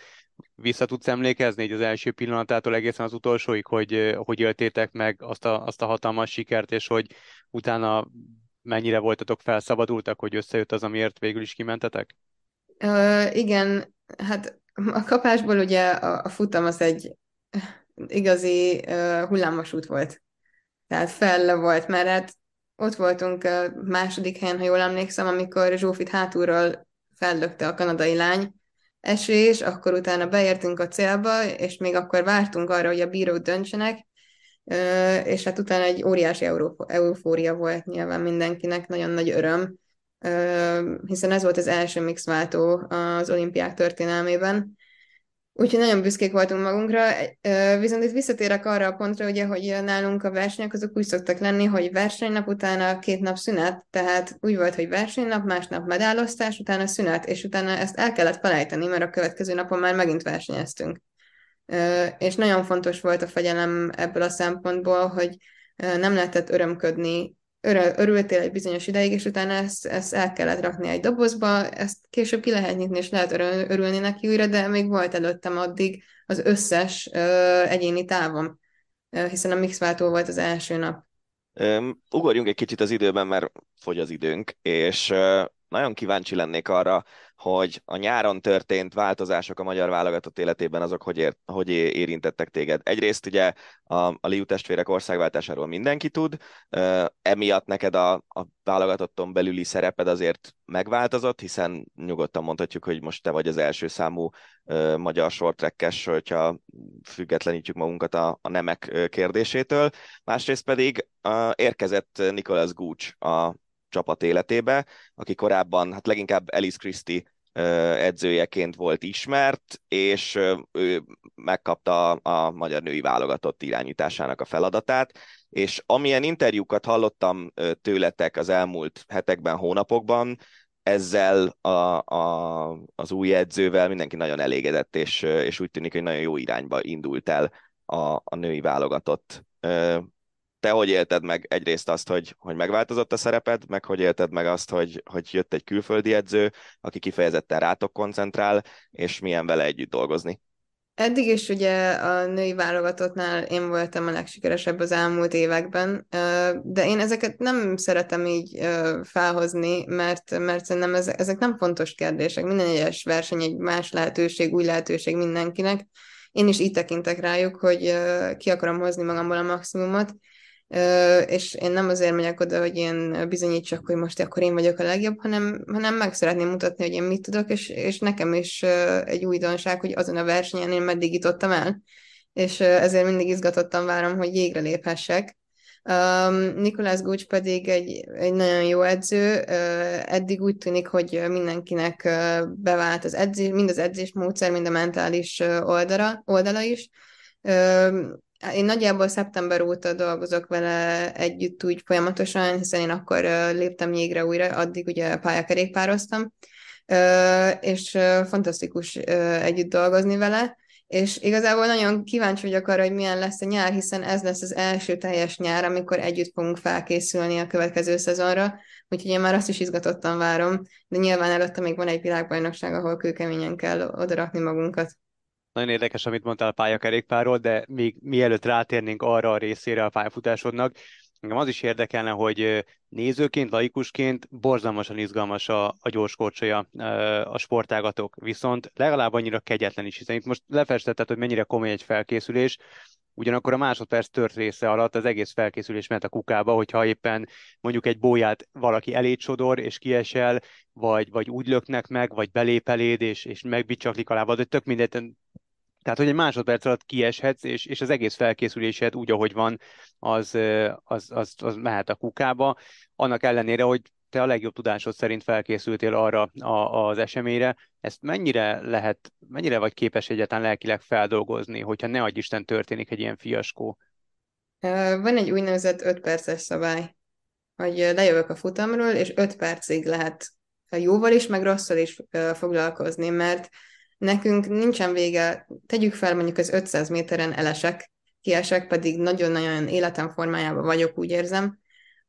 vissza tudsz emlékezni így az első pillanatától egészen az utolsóig, hogy hogy éltétek meg azt a, azt a hatalmas sikert, és hogy utána mennyire voltatok felszabadultak, hogy összejött az, amiért végül is kimentetek? Uh, igen, hát a kapásból ugye a, a futam az egy igazi uh, hullámos út volt. Tehát fel volt, mert hát ott voltunk második helyen, ha jól emlékszem, amikor Zsófit hátulról fellökte a kanadai lány esés, akkor utána beértünk a célba, és még akkor vártunk arra, hogy a bírók döntsenek, és hát utána egy óriási eufória volt nyilván mindenkinek, nagyon nagy öröm, hiszen ez volt az első mixváltó az olimpiák történelmében, Úgyhogy nagyon büszkék voltunk magunkra, viszont itt visszatérek arra a pontra, ugye, hogy nálunk a versenyek azok úgy szoktak lenni, hogy versenynap utána két nap szünet, tehát úgy volt, hogy versenynap, másnap medálosztás, utána szünet, és utána ezt el kellett felejteni, mert a következő napon már megint versenyeztünk. És nagyon fontos volt a fegyelem ebből a szempontból, hogy nem lehetett örömködni örültél egy bizonyos ideig, és utána ezt, ezt el kellett rakni egy dobozba, ezt később ki lehet nyitni, és lehet örülni neki újra, de még volt előttem addig az összes egyéni távon, hiszen a mixváltó volt az első nap. ugorjunk egy kicsit az időben, mert fogy az időnk, és nagyon kíváncsi lennék arra, hogy a nyáron történt változások a magyar válogatott életében azok hogy, ér, hogy érintettek téged. Egyrészt ugye a, a Liu testvérek országváltásáról mindenki tud, emiatt neked a, a válogatotton belüli szereped azért megváltozott, hiszen nyugodtan mondhatjuk, hogy most te vagy az első számú uh, magyar sortrekkes, hogyha függetlenítjük magunkat a, a nemek kérdésétől. Másrészt pedig uh, érkezett Nicholas Gooch a csapat életébe, aki korábban hát leginkább Alice Christie edzőjeként volt ismert, és ő megkapta a magyar női válogatott irányításának a feladatát, és amilyen interjúkat hallottam tőletek az elmúlt hetekben, hónapokban, ezzel a, a, az új edzővel mindenki nagyon elégedett, és, és úgy tűnik, hogy nagyon jó irányba indult el a, a női válogatott te hogy élted meg egyrészt azt, hogy, hogy megváltozott a szereped, meg hogy élted meg azt, hogy, hogy jött egy külföldi edző, aki kifejezetten rátok koncentrál, és milyen vele együtt dolgozni? Eddig is ugye a női válogatottnál én voltam a legsikeresebb az elmúlt években, de én ezeket nem szeretem így felhozni, mert, mert szerintem ezek nem fontos kérdések. Minden egyes verseny egy más lehetőség, új lehetőség mindenkinek. Én is így tekintek rájuk, hogy ki akarom hozni magamból a maximumot, és én nem azért megyek oda, hogy én bizonyítsak, hogy most akkor én vagyok a legjobb, hanem, hanem meg szeretném mutatni, hogy én mit tudok, és, és nekem is egy újdonság, hogy azon a versenyen én meddig jutottam el, és ezért mindig izgatottan várom, hogy jégre léphessek. Um, Nikolás Gucs pedig egy, egy nagyon jó edző, uh, eddig úgy tűnik, hogy mindenkinek uh, bevált az edzés, mind az edzés módszer, mind a mentális uh, oldala, oldala is. Uh, én nagyjából szeptember óta dolgozok vele együtt úgy folyamatosan, hiszen én akkor léptem jégre újra, addig ugye pályakerékpároztam, és fantasztikus együtt dolgozni vele, és igazából nagyon kíváncsi vagyok arra, hogy milyen lesz a nyár, hiszen ez lesz az első teljes nyár, amikor együtt fogunk felkészülni a következő szezonra, úgyhogy én már azt is izgatottan várom, de nyilván előtte még van egy világbajnokság, ahol kőkeményen kell odarakni magunkat. Nagyon érdekes, amit mondtál a pályakerékpárról, de még mielőtt rátérnénk arra a részére a pályafutásodnak, engem az is érdekelne, hogy nézőként, laikusként borzalmasan izgalmas a, a gyorskorcsolya a sportágatok, viszont legalább annyira kegyetlen is, hiszen itt most lefestetted, hogy mennyire komoly egy felkészülés, ugyanakkor a másodperc tört része alatt az egész felkészülés ment a kukába, hogyha éppen mondjuk egy bóját valaki elé csodor és kiesel, vagy, vagy úgy löknek meg, vagy belép eléd, és, és megbicsaklik a lábad, de tök mindegy, tehát, hogy egy másodperc alatt kieshetsz, és, és az egész felkészülésed úgy, ahogy van, az, az, az, az mehet a kukába. Annak ellenére, hogy te a legjobb tudásod szerint felkészültél arra a, az eseményre, ezt mennyire lehet, mennyire vagy képes egyáltalán lelkileg feldolgozni, hogyha ne adj Isten történik egy ilyen fiaskó? Van egy úgynevezett 5 perces szabály, hogy lejövök a futamról, és 5 percig lehet jóval is, meg rosszal is foglalkozni, mert Nekünk nincsen vége, tegyük fel mondjuk az 500 méteren elesek, kiesek, pedig nagyon-nagyon életem formájában vagyok, úgy érzem,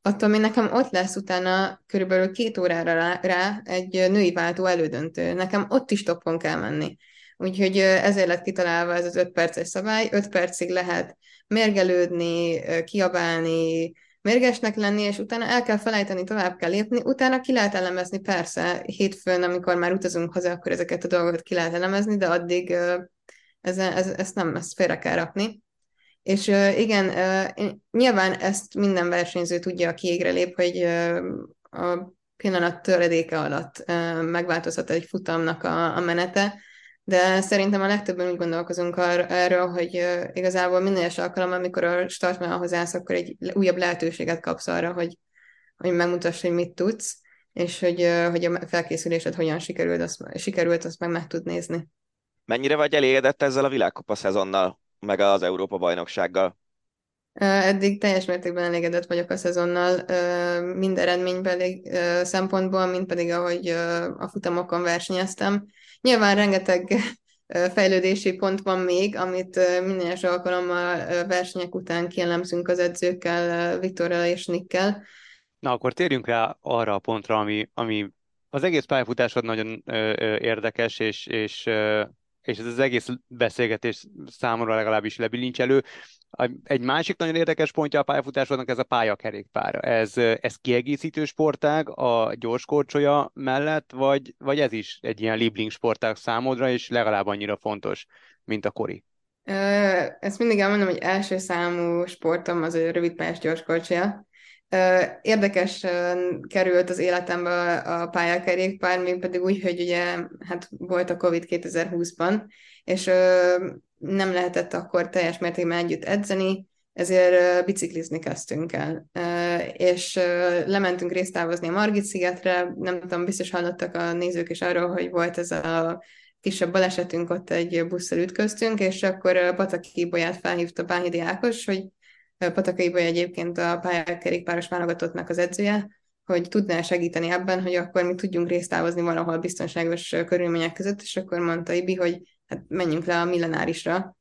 attól még nekem ott lesz utána körülbelül két órára rá, rá egy női váltó elődöntő. Nekem ott is toppon kell menni. Úgyhogy ezért lett kitalálva ez az 5 perces szabály. 5 percig lehet mérgelődni, kiabálni, mérgesnek lenni, és utána el kell felejteni, tovább kell lépni, utána ki lehet elemezni, persze, hétfőn, amikor már utazunk haza, akkor ezeket a dolgokat ki lehet elemezni, de addig ez, ez, ezt nem, ezt félre kell rakni. És igen, nyilván ezt minden versenyző tudja, aki égre lép, hogy a pillanat töredéke alatt megváltozhat egy futamnak a, a menete, de szerintem a legtöbben úgy gondolkozunk ar- erről, hogy igazából minden egyes alkalom, amikor a startvonalhoz állsz, akkor egy újabb lehetőséget kapsz arra, hogy, hogy megmutass, hogy mit tudsz, és hogy, hogy a felkészülésed hogyan sikerült, azt, sikerült, azt meg meg tud nézni. Mennyire vagy elégedett ezzel a világkupa szezonnal, meg az Európa bajnoksággal? Eddig teljes mértékben elégedett vagyok a szezonnal, mind eredménybeli szempontból, mind pedig ahogy a futamokon versenyeztem. Nyilván rengeteg fejlődési pont van még, amit minden alkalommal versenyek után kielemzünk az edzőkkel, Viktorral és Nikkel, Na, akkor térjünk rá arra a pontra, ami, ami az egész pályafutásod nagyon ö, ö, érdekes, és, és, ö, és ez az egész beszélgetés számomra legalábbis lebilincselő. Egy másik nagyon érdekes pontja a pályafutásodnak ez a pályakerékpár. Ez, ez kiegészítő sportág a gyorskorcsolya mellett, vagy, vagy ez is egy ilyen libling sportág számodra, és legalább annyira fontos, mint a kori? Ezt mindig elmondom, hogy első számú sportom az a rövidpályás gyorskorcsolya. Érdekes került az életembe a pályakerékpár, még pedig úgy, hogy ugye hát volt a Covid 2020-ban, és nem lehetett akkor teljes mértékben együtt edzeni, ezért biciklizni kezdtünk el. És lementünk résztávozni a Margit szigetre, nem tudom, biztos hallottak a nézők is arról, hogy volt ez a kisebb balesetünk, ott egy busszal ütköztünk, és akkor Pataki Bolyát felhívta Bányidi Ákos, hogy Patakai Boly egyébként a pályakerékpáros válogatottnak az edzője, hogy tudná segíteni ebben, hogy akkor mi tudjunk résztávozni valahol biztonságos körülmények között, és akkor mondta Ibi, hogy hát menjünk le a millenárisra,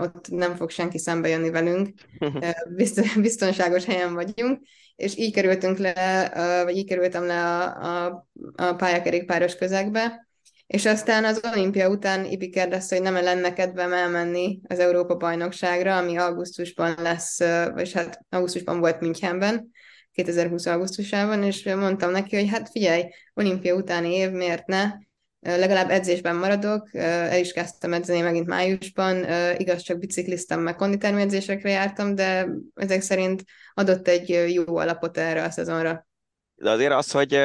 ott nem fog senki szembe jönni velünk, biztonságos helyen vagyunk, és így kerültünk le, vagy így kerültem le a, a, a pályakerékpáros közegbe, és aztán az olimpia után Ibi kérdezte, hogy nem lenne kedvem elmenni az Európa-bajnokságra, ami augusztusban lesz, vagy hát augusztusban volt Münchenben, 2020. augusztusában, és mondtam neki, hogy hát figyelj, olimpia utáni év, miért ne? Legalább edzésben maradok, el is kezdtem edzeni megint májusban, igaz, csak bicikliztem, meg konditermi edzésekre jártam, de ezek szerint adott egy jó alapot erre a szezonra. De azért az, hogy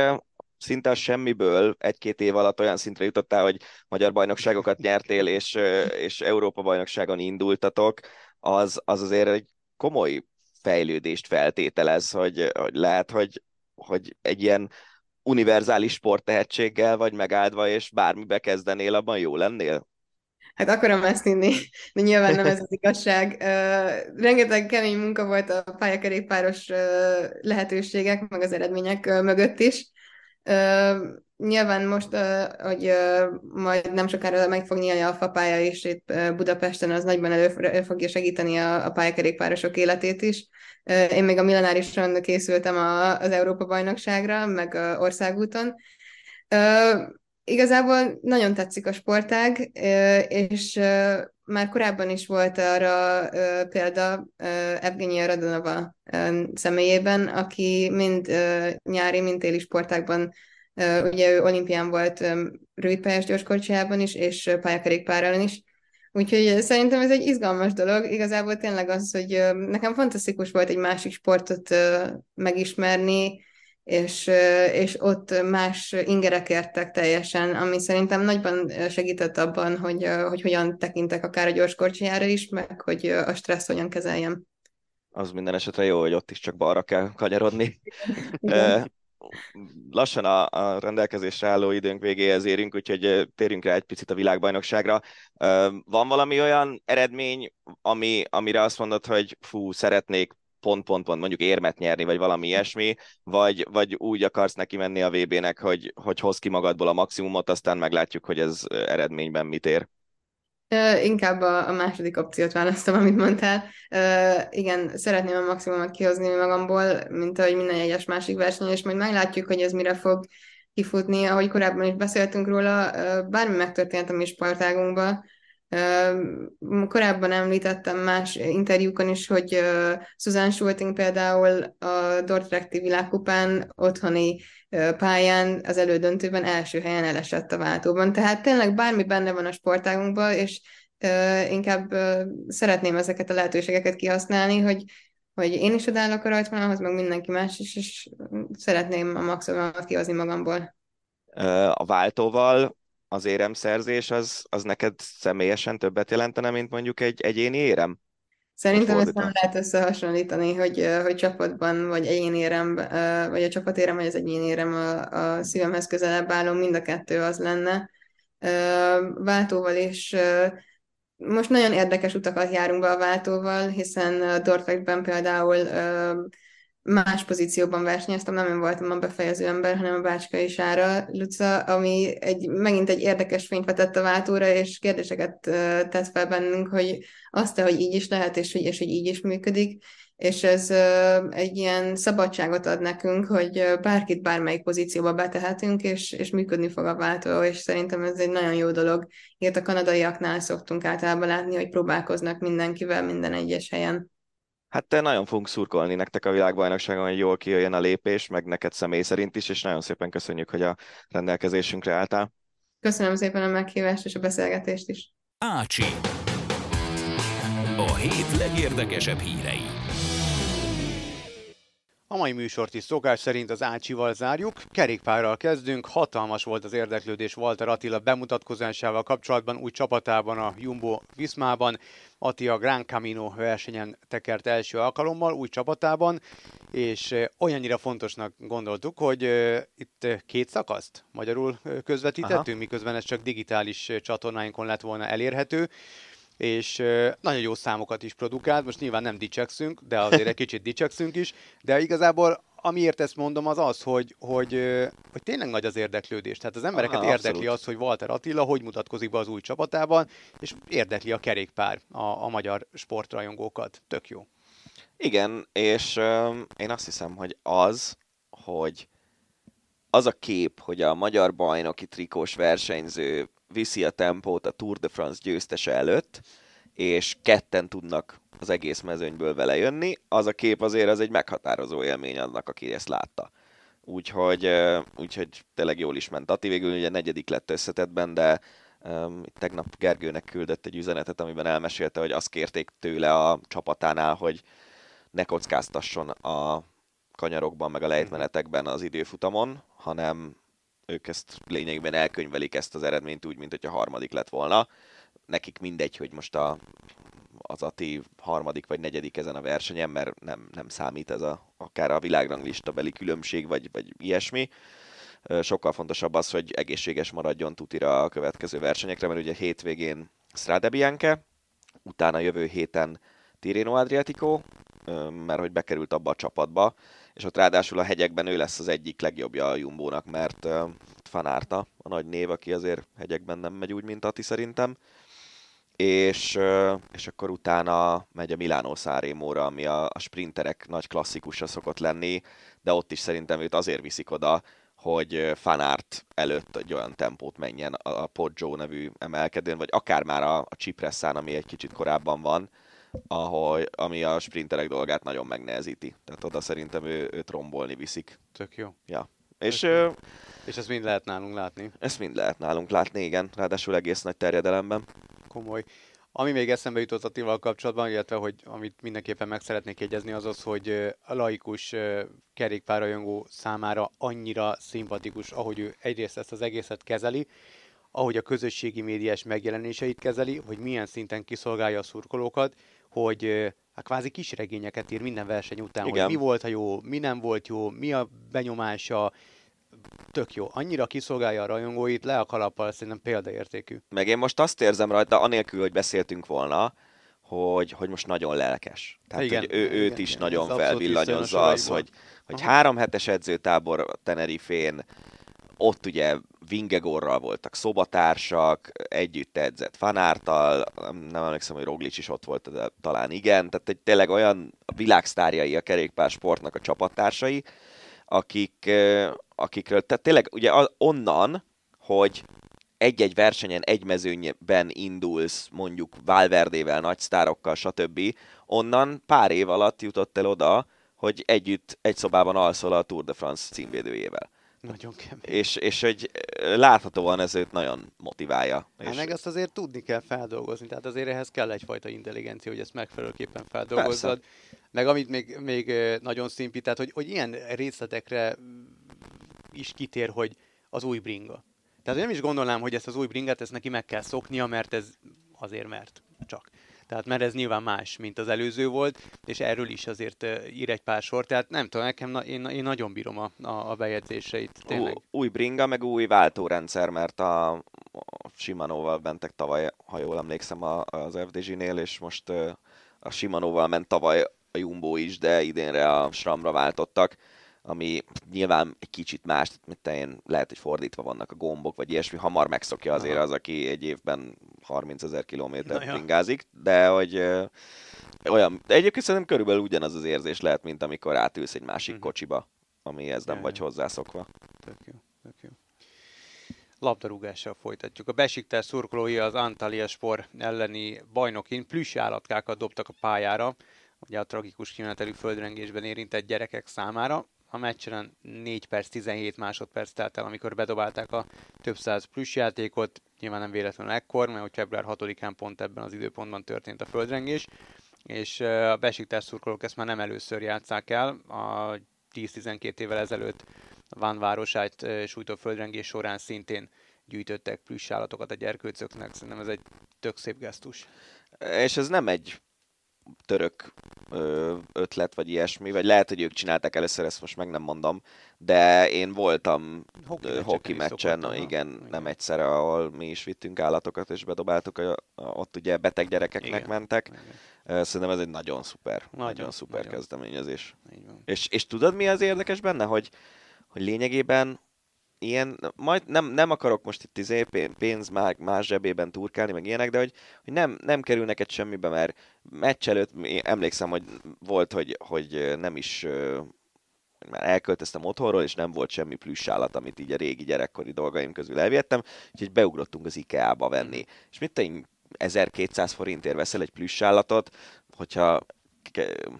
szinte a semmiből egy-két év alatt olyan szintre jutottál, hogy magyar bajnokságokat nyertél, és, és Európa bajnokságon indultatok, az, az azért egy komoly fejlődést feltételez, hogy, hogy lehet, hogy, hogy egy ilyen univerzális sporttehetséggel vagy megáldva, és bármibe kezdenél, abban jó lennél? Hát akarom ezt inni, de nyilván nem ez az igazság. Rengeteg kemény munka volt a pályakerékpáros lehetőségek, meg az eredmények mögött is. Nyilván most, hogy majd nem sokára meg fog nyílni a fapálya, és itt Budapesten az nagyban elő, fogja segíteni a, a pályakerékpárosok életét is. Én még a millenárison készültem a, az Európa-bajnokságra, meg országúton. Igazából nagyon tetszik a sportág, és már korábban is volt arra példa Evgenia Radonova személyében, aki mind nyári, mind téli sportákban, uh, ugye ő olimpián volt rövidpályás gyorskorcsajában is, és pályakerékpárral is, Úgyhogy szerintem ez egy izgalmas dolog. Igazából tényleg az, hogy nekem fantasztikus volt egy másik sportot megismerni, és, és ott más ingerek értek teljesen, ami szerintem nagyban segített abban, hogy, hogy hogyan tekintek akár a gyorskorcsijára is, meg hogy a stressz hogyan kezeljem. Az minden esetre jó, hogy ott is csak balra kell kanyarodni. Lassan a, a rendelkezésre álló időnk végéhez érünk, úgyhogy térjünk rá egy picit a világbajnokságra. Van valami olyan eredmény, ami, amire azt mondod, hogy fú, szeretnék pont-pont-pont mondjuk érmet nyerni, vagy valami ilyesmi, vagy, vagy úgy akarsz neki menni a VB-nek, hogy, hogy hoz ki magadból a maximumot, aztán meglátjuk, hogy ez eredményben mit ér. Inkább a, a második opciót választom, amit mondtál. Uh, igen, szeretném a maximumot kihozni magamból, mint ahogy minden egyes másik verseny, és majd meglátjuk, hogy ez mire fog kifutni. Ahogy korábban is beszéltünk róla, uh, bármi megtörtént a mi sportágunkban, Korábban említettem más interjúkon is, hogy Susan Schulting például a Dortrekti világkupán otthoni pályán az elődöntőben első helyen elesett a váltóban. Tehát tényleg bármi benne van a sportágunkban, és inkább szeretném ezeket a lehetőségeket kihasználni, hogy, hogy én is odállok a rajtvonalhoz, meg mindenki más is, és szeretném a maximumot kihozni magamból. A váltóval az éremszerzés az, az neked személyesen többet jelentene, mint mondjuk egy egyéni érem? Szerintem ezt nem lehet összehasonlítani, hogy, hogy csapatban, vagy egyéni érem, vagy a csapatérem, vagy az egyéni érem a, a szívemhez közelebb álló, mind a kettő az lenne. Váltóval is most nagyon érdekes utakat járunk be a váltóval, hiszen Dortmundben például más pozícióban versenyeztem, nem én voltam a befejező ember, hanem a Bácska is ára Luca, ami egy, megint egy érdekes fényt vetett a váltóra, és kérdéseket tesz fel bennünk, hogy azt hogy így is lehet, és hogy, és hogy így is működik. és ez egy ilyen szabadságot ad nekünk, hogy bárkit bármelyik pozícióba betehetünk, és, és működni fog a váltó, és szerintem ez egy nagyon jó dolog. Ilyet a kanadaiaknál szoktunk általában látni, hogy próbálkoznak mindenkivel minden egyes helyen. Hát te nagyon fogunk szurkolni nektek a világbajnokságon, hogy jól kijöjjön a lépés, meg neked személy szerint is, és nagyon szépen köszönjük, hogy a rendelkezésünkre álltál. Köszönöm szépen a meghívást és a beszélgetést is. Ácsi. A hét legérdekesebb hírei. A mai műsort is szokás szerint az Ácsival zárjuk. Kerékpárral kezdünk. Hatalmas volt az érdeklődés Walter Attila bemutatkozásával kapcsolatban, új csapatában, a Jumbo Viszmában. Attila Grand Camino versenyen tekert első alkalommal, új csapatában, és olyannyira fontosnak gondoltuk, hogy itt két szakaszt magyarul közvetítettünk, Aha. miközben ez csak digitális csatornáinkon lett volna elérhető és nagyon jó számokat is produkált, most nyilván nem dicsekszünk, de azért egy kicsit dicsekszünk is, de igazából amiért ezt mondom az az, hogy, hogy, hogy tényleg nagy az érdeklődés. Tehát az embereket Aha, érdekli abszolút. az, hogy Walter Attila hogy mutatkozik be az új csapatában, és érdekli a kerékpár a, a magyar sportrajongókat. Tök jó. Igen, és euh, én azt hiszem, hogy az, hogy az a kép, hogy a magyar bajnoki trikós versenyző viszi a tempót a Tour de France győztese előtt, és ketten tudnak az egész mezőnyből vele jönni, az a kép azért az egy meghatározó élmény annak, aki ezt látta. Úgyhogy, úgyhogy tényleg jól is ment. Ati végül ugye negyedik lett összetetben, de um, tegnap Gergőnek küldött egy üzenetet, amiben elmesélte, hogy azt kérték tőle a csapatánál, hogy ne kockáztasson a kanyarokban, meg a lejtmenetekben az időfutamon, hanem ők ezt lényegében elkönyvelik ezt az eredményt úgy, mint hogy a harmadik lett volna. Nekik mindegy, hogy most a, az Ati harmadik vagy negyedik ezen a versenyen, mert nem, nem számít ez a, akár a világranglista beli különbség, vagy, vagy ilyesmi. Sokkal fontosabb az, hogy egészséges maradjon Tutira a következő versenyekre, mert ugye hétvégén Strade Bianche, utána jövő héten Tirreno Adriatico, mert hogy bekerült abba a csapatba, és ott ráadásul a hegyekben ő lesz az egyik legjobbja a Jumbónak, mert Fanárta a nagy név, aki azért hegyekben nem megy úgy, mint Ati szerintem. És, és akkor utána megy a Milánó Szárémóra, ami a, a sprinterek nagy klasszikusa szokott lenni, de ott is szerintem őt azért viszik oda, hogy Fanárt előtt egy olyan tempót menjen a Poggio nevű emelkedőn, vagy akár már a, a Cipresszán, ami egy kicsit korábban van, ahogy, ami a sprinterek dolgát nagyon megnehezíti. Tehát oda szerintem ő, őt rombolni viszik. Tök jó. Ja. És, ö, és ezt mind lehet nálunk látni. Ezt mind lehet nálunk látni, igen. Ráadásul egész nagy terjedelemben. Komoly. Ami még eszembe jutott a Tival kapcsolatban, illetve hogy amit mindenképpen meg szeretnék jegyezni, az az, hogy a laikus kerékpárajongó számára annyira szimpatikus, ahogy ő egyrészt ezt az egészet kezeli, ahogy a közösségi médiás megjelenéseit kezeli, hogy milyen szinten kiszolgálja a szurkolókat, hogy hát kvázi kisregényeket ír minden verseny után, Igen. hogy mi volt a jó, mi nem volt jó, mi a benyomása, tök jó. Annyira kiszolgálja a rajongóit, le a kalappal, szerintem példaértékű. Meg én most azt érzem rajta, anélkül, hogy beszéltünk volna, hogy, hogy most nagyon lelkes. Tehát, igen, hogy ő, őt igen, is igen, nagyon felvillanyozza az, hogy, hogy három hetes edzőtábor Tenerifén, ott ugye Vingegorral voltak szobatársak, együtt edzett Fanártal, nem, nem emlékszem, hogy Roglic is ott volt, de talán igen, tehát egy tényleg olyan világsztárjai a kerékpársportnak a csapattársai, akik, akikről, tehát tényleg ugye onnan, hogy egy-egy versenyen, egy mezőnyben indulsz, mondjuk Valverdével, nagy sztárokkal, stb. Onnan pár év alatt jutott el oda, hogy együtt egy szobában alszol a Tour de France címvédőjével. Nagyon kemény. És, és hogy láthatóan ez őt nagyon motiválja. Hát és... meg azt azért tudni kell feldolgozni, tehát azért ehhez kell egyfajta intelligencia, hogy ezt megfelelőképpen feldolgozzad. Persze. Meg amit még, még nagyon szimpi, tehát hogy, hogy ilyen részletekre is kitér, hogy az új bringa. Tehát nem is gondolnám, hogy ezt az új bringát, ezt neki meg kell szoknia, mert ez azért mert csak. Tehát mert ez nyilván más, mint az előző volt, és erről is azért ír egy pár sor. Tehát nem tudom, nekem na, én, én nagyon bírom a, a, a bejegyzéseit. Tényleg. Új bringa, meg új váltórendszer, mert a, a Shimano-val mentek tavaly, ha jól emlékszem, az FDG-nél, és most a Shimano-val ment tavaly a Jumbo is, de idénre a SRAM-ra váltottak. Ami nyilván egy kicsit más, mint én, lehet, hogy fordítva vannak a gombok, vagy ilyesmi, hamar megszokja azért az, aki egy évben 30 ezer kilométert ingázik, de hogy ö, olyan, de egyébként szerintem körülbelül ugyanaz az érzés lehet, mint amikor átülsz egy másik Mhm. kocsiba, amihez nem Ja, vagy hozzászokva. Tök jó, tök jó. Labdarúgással folytatjuk. A Besiktas szurkolói az Antalya Spor elleni bajnokin plüss állatkákat dobtak a pályára, ugye a tragikus kimenetelű földrengésben érintett gyerekek számára. A meccsen 4 perc 17 másodperc telt el, amikor bedobálták a több száz plusz játékot. Nyilván nem véletlenül ekkor, mert hogy február 6-án pont ebben az időpontban történt a földrengés, és a Besiktas szurkolók ezt már nem először játszák el. A 10-12 évvel ezelőtt Van városát sújtó földrengés során szintén gyűjtöttek plusz állatokat a gyerkőcöknek. Szerintem ez egy tök szép gesztus. És ez nem egy török ötlet, vagy ilyesmi, vagy lehet, hogy ők csinálták először, ezt most meg nem mondom, de én voltam Hoki hoki meccsen, szokott, aha. igen, nem egyszer, ahol mi is vittünk állatokat, és bedobáltuk, a, ott ugye beteg gyerekeknek Igen. mentek. Igen, Szerintem ez egy nagyon szuper, nagyon, Nagyon, szuper nagyon. kezdeményezés. És, és tudod, mi az érdekes benne, hogy, hogy lényegében ilyen, majd nem, nem akarok most itt izé pé- pénz már más zsebében turkálni, meg ilyenek, de hogy, hogy nem, nem kerül neked semmibe, mert meccs előtt én emlékszem, hogy volt, hogy, hogy nem is már elköltöztem otthonról, és nem volt semmi plüss állat, amit így a régi gyerekkori dolgaim közül elviettem, úgyhogy beugrottunk az IKEA-ba venni. És mit te így 1200 forintért veszel egy plüss állatot, hogyha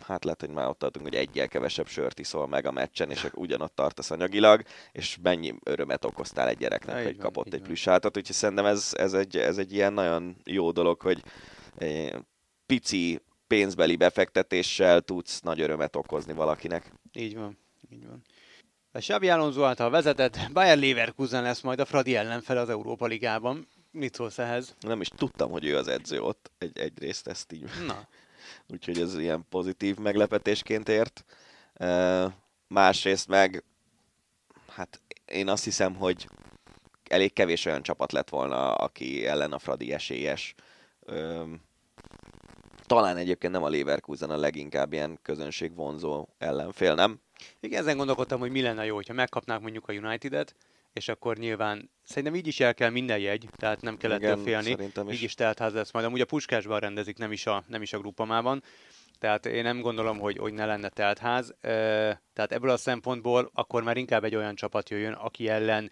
hát lehet, hogy már ott tartunk, hogy egyel kevesebb sört iszol meg a meccsen, és ugyanott tartasz anyagilag, és mennyi örömet okoztál egy gyereknek, Na, hogy van, kapott egy van. plüssállatot, úgyhogy szerintem ez, ez, egy, ez egy ilyen nagyon jó dolog, hogy eh, pici pénzbeli befektetéssel tudsz nagy örömet okozni valakinek. Így van, így van. A Xabi Alonso által vezetett Bayer Leverkusen lesz majd a Fradi ellenfele az Európa Ligában. Mit szólsz ehhez? Nem is tudtam, hogy ő az edző ott, egy, egyrészt ezt így Na, úgyhogy ez ilyen pozitív meglepetésként ért. Másrészt meg, hát én azt hiszem, hogy elég kevés olyan csapat lett volna, aki ellen a Fradi esélyes. Talán egyébként nem a Leverkusen a leginkább ilyen közönségvonzó ellenfél, nem? igen, ezen gondolkodtam, hogy mi lenne jó, hogyha megkapnák mondjuk a United-et, és akkor nyilván szerintem így is el kell minden jegy, tehát nem kell ettől Igen, félni. szerintem is. Így is teltház lesz majd. Amúgy a Puskásban rendezik, nem is a, nem is a grupamában. Tehát én nem gondolom, hogy, hogy ne lenne teltház. Tehát ebből a szempontból akkor már inkább egy olyan csapat jöjjön, aki ellen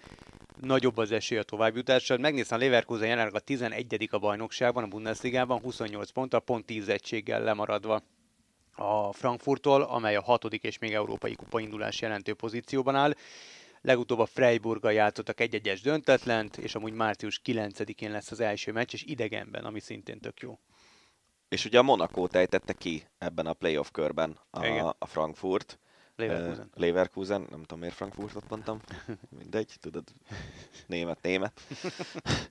nagyobb az esély a továbbjutásra. Megnéztem, a Leverkusen jelenleg a 11. a bajnokságban, a Bundesligában, 28 ponttal, pont 10 egységgel lemaradva a Frankfurttól, amely a hatodik és még európai kupa indulás jelentő pozícióban áll. Legutóbb a Freiburggal játszottak egy-egyes döntetlent, és amúgy március 9-én lesz az első meccs, és idegenben, ami szintén tök jó. És ugye a Monaco ejtette ki ebben a playoff körben Igen. a, a Frankfurt. Leverkusen. Leverkusen, nem tudom miért Frankfurtot mondtam, mindegy, tudod, német, német.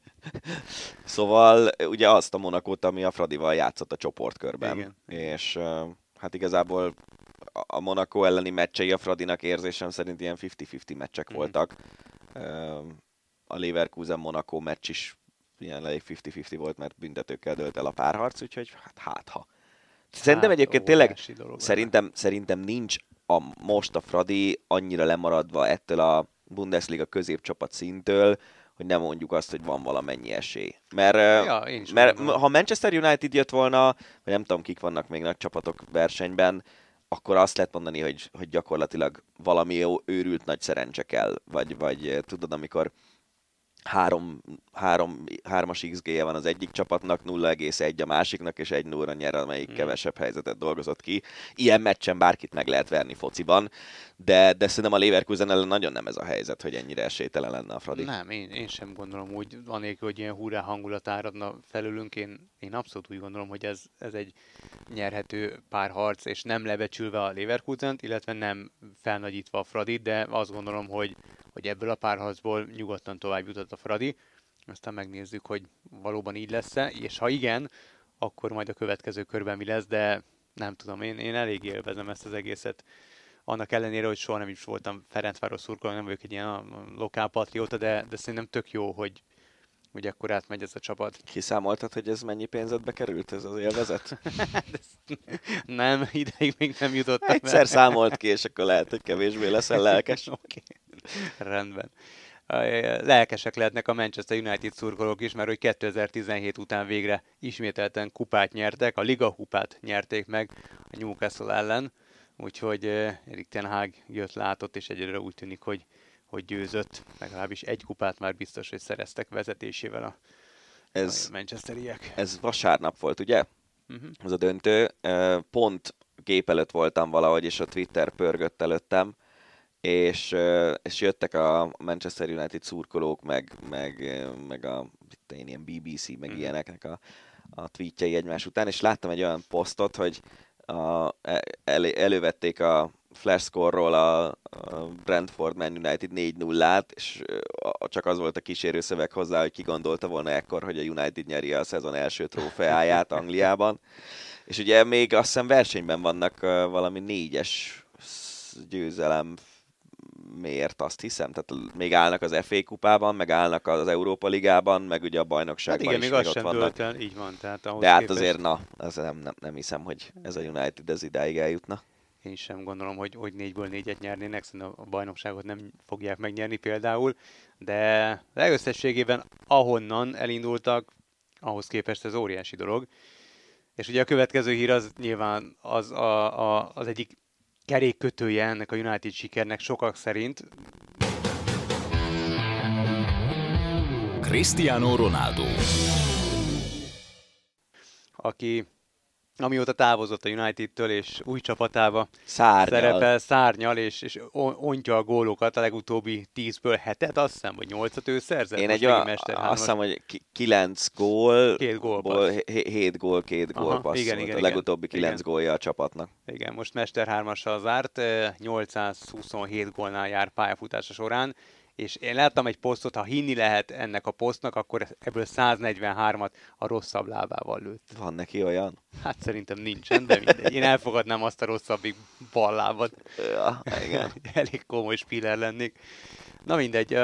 szóval ugye azt a Monakót, ami a Fradival játszott a csoportkörben. Igen. És hát igazából a- Monaco elleni meccsei a Fradinak érzésem szerint ilyen 50-50 meccsek Mhm. voltak. A Leverkusen-Monaco meccs is ilyen elég 50-50 volt, mert büntetőkkel dölt el a párharc, úgyhogy hát, hát ha. Szerintem Hát, egyébként tényleg dolog. Szerintem, szerintem nincs a, most a Fradi annyira lemaradva ettől a Bundesliga középcsapat szintől, hogy nem mondjuk azt, hogy van valamennyi esély. Mert, Ja, mert ha Manchester United jött volna, vagy nem tudom, kik vannak még nagy csapatok versenyben, akkor azt lehet mondani, hogy, hogy gyakorlatilag valami jó, őrült nagy szerencse kell, vagy, vagy eh, tudod, amikor három, három, hármas XG-je van az egyik csapatnak, 0,1 a másiknak, és egy nóra nyer, amelyik Hmm. kevesebb helyzetet dolgozott ki. Ilyen meccsen bárkit meg lehet verni fociban, de, de szerintem a Leverkusen ellen nagyon nem ez a helyzet, hogy ennyire esélytelen lenne a Fradi. Nem, én, én sem gondolom úgy, anélkül, hogy ilyen hurrá hangulat áradna felülünk, én, én abszolút úgy gondolom, hogy ez, ez egy nyerhető párharc, és nem lebecsülve a Leverkusent, illetve nem felnagyítva a Fradit, de azt gondolom, hogy, hogy ebből a párharcból nyugodtan tovább jutott a Fradi. Aztán megnézzük, hogy valóban így lesz-e, és ha igen, akkor majd a következő körben mi lesz, de nem tudom, én, én elég élvezem ezt az egészet. Annak ellenére, hogy soha nem is voltam Ferencváros szurkoló, nem vagyok egy ilyen lokálpatrióta, de, de szerintem tök jó, hogy, hogy akkor átmegy ez a csapat. Kiszámoltad, hogy ez mennyi pénzedbe került ez az élvezet? nem, ideig még nem jutottam Egyszer el. számolt ki, és akkor lehet, hogy kevésbé leszel lelkes. Oké, okay. rendben. Lelkesek lehetnek a Manchester United szurkolók is, mert hogy 2017 után végre ismételten kupát nyertek, a Liga kupát nyerték meg a Newcastle ellen, úgyhogy Erik Ten Hag jött, látott, és egyre úgy tűnik, hogy hogy győzött, legalábbis egy kupát már biztos, hogy szereztek vezetésével a, ez, a Manchesteriek. Ez vasárnap volt, ugye? Uh-huh. Ez a döntő. Pont gép előtt voltam valahogy, és a Twitter pörgött előttem, és, és jöttek a Manchester United szurkolók, meg, meg, meg a itt én ilyen BBC, meg uh-huh. ilyeneknek a, a tweetjei egymás után, és láttam egy olyan posztot, hogy a, el, elővették a flash score-ról a, a Brentford Man United 4-0-át, és csak az volt a kísérő szöveg hozzá, hogy ki gondolta volna ekkor, hogy a United nyeri a szezon első trófeáját Angliában. És ugye még azt hiszem versenyben vannak valami négyes győzelem miért azt hiszem, tehát még állnak az FA kupában, meg állnak az Európa ligában, meg ugye a bajnokságban hát igen, is még, még ott sem vannak. El, így van. Tehát ahhoz De hát képest... azért na, az nem, nem, nem, hiszem, hogy ez a United ez idáig eljutna én sem gondolom, hogy, hogy négyből négyet nyernének, szerintem a bajnokságot nem fogják megnyerni például, de legösszességében ahonnan elindultak, ahhoz képest ez óriási dolog. És ugye a következő hír az nyilván az, a, a, az egyik kerékkötője ennek a United sikernek sokak szerint. Cristiano Ronaldo aki amióta távozott a United-től, és új csapatába szárnyal. szerepel, szárnyal, és, és ontja a gólokat, a legutóbbi 10-ből hetet, azt hiszem, hogy 8-at ő szerzett. Én egy olyan, azt hiszem, hogy 9 gól, két gól 7 gól, két gól passz igen, igen, a legutóbbi 9 igen. gólja a csapatnak. Igen, most Mester 3-assal zárt, 827 gólnál jár pályafutása során, és én láttam egy posztot, ha hinni lehet ennek a posztnak, akkor ebből 143-at a rosszabb lábával lőtt. Van neki olyan? Hát szerintem nincsen, de mindegy. Én elfogadnám azt a rosszabbik bal lábat. Ja, igen. Elég komoly spiller lennék. Na mindegy,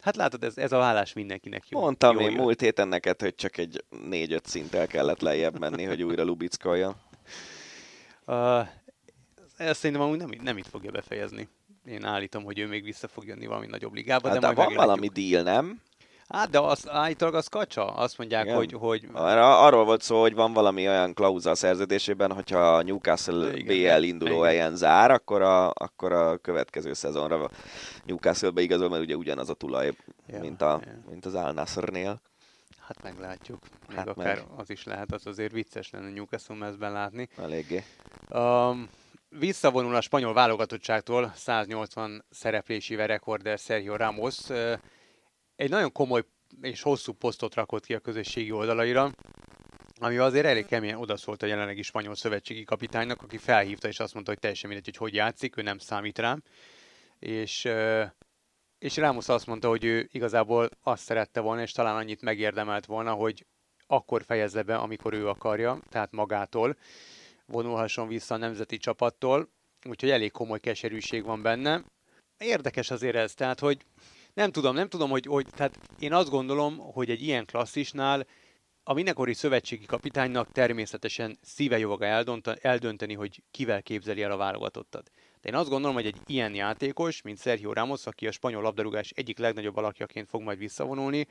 hát látod, ez, ez a vállás mindenkinek jó. Mondtam jó én jön. múlt héten neked, hogy csak egy 4-5 szinttel kellett lejjebb menni, hogy újra lubickolja. Uh, ezt szerintem amúgy nem, nem itt fogja befejezni én állítom, hogy ő még vissza fog jönni valami nagyobb ligába. Hát de, de van valami deal, nem? Hát, de az, állítólag az kacsa. Azt mondják, igen. hogy... hogy... Arról volt szó, hogy van valami olyan klauza a szerződésében, hogyha a Newcastle igen, BL induló igen. helyen zár, akkor a, akkor a következő szezonra Newcastle-be igazol, mert ugye ugyanaz a tulaj, ja, mint, a, ja. mint az Al Nassrnél. Hát meglátjuk. Még hát akár meg. az is lehet, az azért vicces lenne Newcastle mezben látni. Eléggé. Um, visszavonul a spanyol válogatottságtól 180 szereplésével rekorder Sergio Ramos. Egy nagyon komoly és hosszú posztot rakott ki a közösségi oldalaira, ami azért elég keményen odaszólt a jelenlegi spanyol szövetségi kapitánynak, aki felhívta és azt mondta, hogy teljesen mindegy, hogy hogy játszik, ő nem számít rám. És, és Ramos azt mondta, hogy ő igazából azt szerette volna, és talán annyit megérdemelt volna, hogy akkor fejezze be, amikor ő akarja, tehát magától vonulhasson vissza a nemzeti csapattól, úgyhogy elég komoly keserűség van benne. Érdekes azért ez, tehát hogy nem tudom, nem tudom, hogy, hogy tehát én azt gondolom, hogy egy ilyen klasszisnál a mindenkori szövetségi kapitánynak természetesen szíve joga eldönteni, hogy kivel képzeli el a válogatottat. De én azt gondolom, hogy egy ilyen játékos, mint Sergio Ramos, aki a spanyol labdarúgás egyik legnagyobb alakjaként fog majd visszavonulni,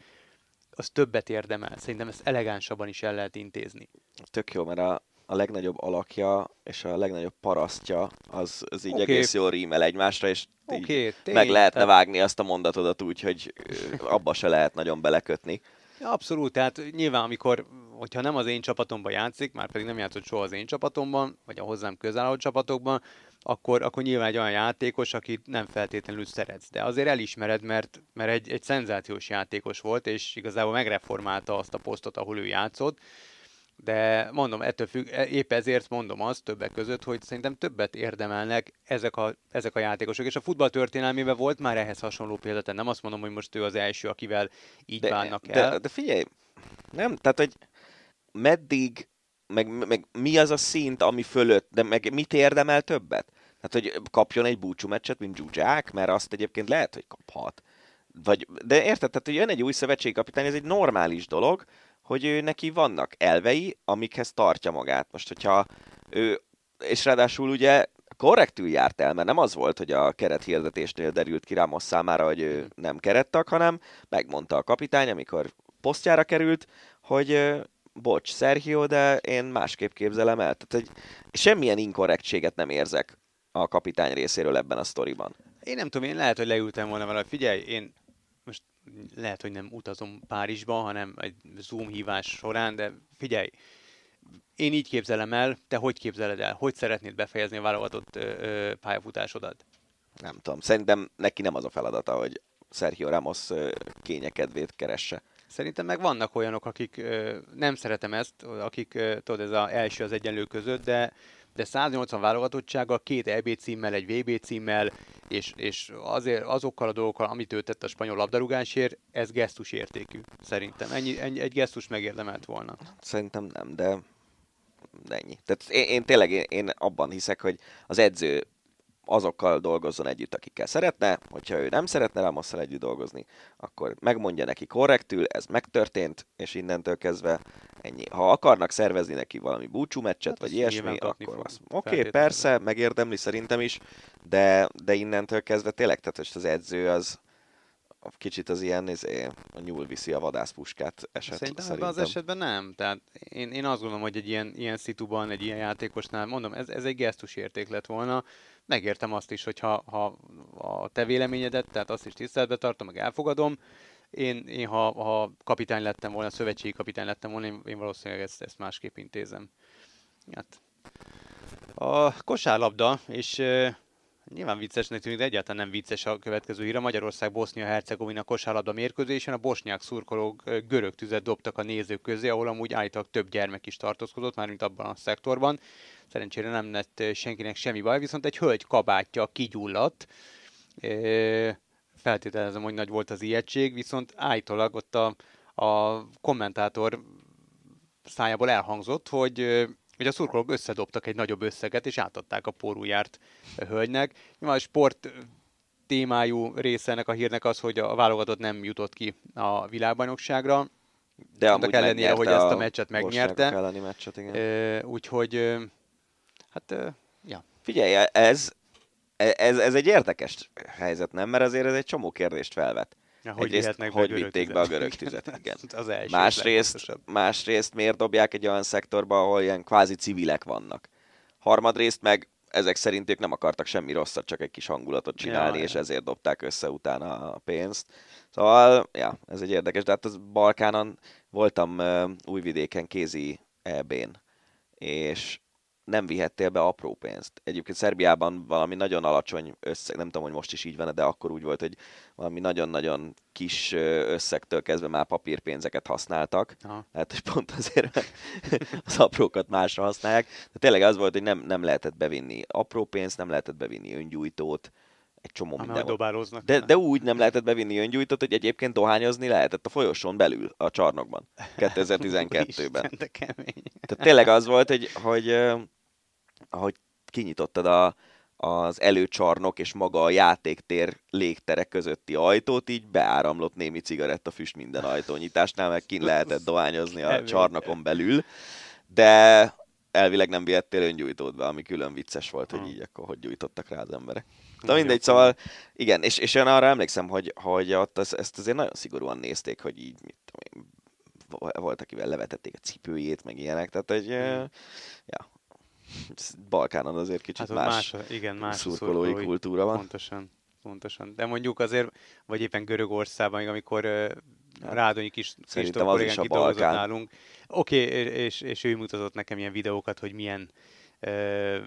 az többet érdemel. Szerintem ezt elegánsabban is el lehet intézni. Tök jó, mert a, a legnagyobb alakja és a legnagyobb parasztja, az, az így okay. egész jól rímel egymásra, és okay, tény, meg lehetne tehát... vágni azt a mondatodat úgy, hogy abba se lehet nagyon belekötni. Abszolút, tehát nyilván amikor, hogyha nem az én csapatomban játszik, már pedig nem játszott soha az én csapatomban, vagy a hozzám közel álló csapatokban, akkor, akkor nyilván egy olyan játékos, akit nem feltétlenül szeretsz. De azért elismered, mert, mert egy, egy szenzációs játékos volt, és igazából megreformálta azt a posztot, ahol ő játszott, de mondom, ettől függ, e, épp ezért mondom azt többek között, hogy szerintem többet érdemelnek ezek a, ezek a játékosok. És a futball történelmében volt már ehhez hasonló példa, tehát nem azt mondom, hogy most ő az első, akivel így de, bánnak el. De, de figyelj, nem, tehát hogy meddig, meg, meg mi az a szint, ami fölött, de meg mit érdemel többet? Tehát, hogy kapjon egy búcsú meccset, mint Zsuzsák, mert azt egyébként lehet, hogy kaphat Vagy, de érted, tehát hogy jön egy új szövetségkapitány, ez egy normális dolog, hogy ő neki vannak elvei, amikhez tartja magát. Most, hogyha ő, és ráadásul ugye korrektül járt el, mert nem az volt, hogy a keret hirdetésnél derült ki Ramos számára, hogy ő nem kerettak, hanem megmondta a kapitány, amikor posztjára került, hogy bocs, Sergio, de én másképp képzelem el. Tehát, hogy semmilyen inkorrektséget nem érzek a kapitány részéről ebben a sztoriban. Én nem tudom, én lehet, hogy leültem volna vele, figyelj, én lehet, hogy nem utazom Párizsba, hanem egy Zoom hívás során, de figyelj, én így képzelem el, te hogy képzeled el? Hogy szeretnéd befejezni a válogatott ö, ö, pályafutásodat? Nem tudom, szerintem neki nem az a feladata, hogy Sergio Ramos kényekedvét keresse. Szerintem meg vannak olyanok, akik nem szeretem ezt, akik, tudod, ez az első az egyenlő között, de de 180 válogatottsággal, két EB címmel, egy VB címmel, és, és azért azokkal a dolgokkal, amit ő tett a spanyol labdarúgásért, ez gesztus értékű, szerintem. Ennyi, ennyi, egy gesztus megérdemelt volna. Szerintem nem, de ennyi. Tehát én, én tényleg én, én abban hiszek, hogy az edző azokkal dolgozzon együtt, akikkel szeretne, hogyha ő nem szeretne Ramosszal együtt dolgozni, akkor megmondja neki korrektül, ez megtörtént, és innentől kezdve ennyi. Ha akarnak szervezni neki valami búcsú meccset, hát vagy ilyesmi, akkor az. Oké, okay, persze, megérdemli szerintem is, de, de innentől kezdve tényleg, tehát az edző az, kicsit az ilyen izé, a nyúl viszi a vadászpuskát eset. Szerintem, szerintem. az esetben nem. Tehát én, én azt gondolom, hogy egy ilyen, ilyen szituban, egy ilyen játékosnál, mondom, ez, ez egy gesztus érték lett volna. Megértem azt is, hogy ha, ha a te véleményedet, tehát azt is tiszteletbe tartom, meg elfogadom, én, én ha, ha kapitány lettem volna, szövetségi kapitány lettem volna, én, én valószínűleg ezt, ezt másképp intézem. Hát. A kosárlabda, és Nyilván viccesnek tűnik, de egyáltalán nem vicces a következő hír. A Magyarország-Bosznia-Hercegovina kosárlabda mérkőzésen a bosnyák szurkolók görög tüzet dobtak a nézők közé, ahol amúgy állítólag több gyermek is tartózkodott, mármint abban a szektorban. Szerencsére nem lett senkinek semmi baj, viszont egy hölgy kabátja kigyulladt. Feltételezem, hogy nagy volt az ijegység, viszont állítólag ott a, a kommentátor szájából elhangzott, hogy hogy a szurkolók összedobtak egy nagyobb összeget, és átadták a pórújárt a hölgynek. Nyilván a sport témájú része ennek a hírnek az, hogy a válogatott nem jutott ki a világbajnokságra. De amúgy ellenére, hogy ezt a meccset megnyerte. meccset, igen. Úgyhogy, hát, ja. Figyelj, ez, ez, ez egy érdekes helyzet, nem? Mert azért ez egy csomó kérdést felvet. Ja, hogy Egyrészt, hogy vitték be a görög tüzet, igen. az első másrészt, másrészt miért dobják egy olyan szektorba, ahol ilyen kvázi civilek vannak. Harmadrészt meg ezek szerint ők nem akartak semmi rosszat, csak egy kis hangulatot csinálni, ja, és ja. ezért dobták össze utána a pénzt. Szóval, ja, ez egy érdekes, de hát az Balkánon voltam uh, újvidéken kézi EB-n, és nem vihettél be apró pénzt. Egyébként Szerbiában valami nagyon alacsony összeg, nem tudom, hogy most is így van, de akkor úgy volt, hogy valami nagyon-nagyon kis összegtől kezdve már papírpénzeket használtak. Aha. Hát és pont azért, az aprókat másra használják. De tényleg az volt, hogy nem, nem lehetett bevinni apró pénzt, nem lehetett bevinni öngyújtót, egy csomó ha minden dobálóznak. De, de úgy nem lehetett bevinni öngyújtót, hogy egyébként dohányozni lehetett a folyosón belül, a csarnokban, 2012-ben. Tehát tényleg az volt, hogy, hogy ahogy kinyitottad a, az előcsarnok és maga a játéktér légtere közötti ajtót, így beáramlott némi cigarettafüst minden ajtónyitásnál, meg kin lehetett dohányozni a csarnokon belül, de elvileg nem vihettél öngyújtót be, ami külön vicces volt, hogy így akkor hogy gyújtottak rá az emberek. De mindegy, szóval igen, és, és én arra emlékszem, hogy, hogy ott az, ezt azért nagyon szigorúan nézték, hogy így mit tudom én, volt, akivel levetették a cipőjét, meg ilyenek, tehát hogy ja, Balkánon azért kicsit hát más, más, igen, más szurkolói, szurkolói kultúra van. Pontosan, pontosan. De mondjuk azért, vagy éppen Görögországban, amikor uh, Rádonyi kis Szerintem az is a Balkán. nálunk. Oké, okay, és, és ő mutatott nekem ilyen videókat, hogy milyen uh,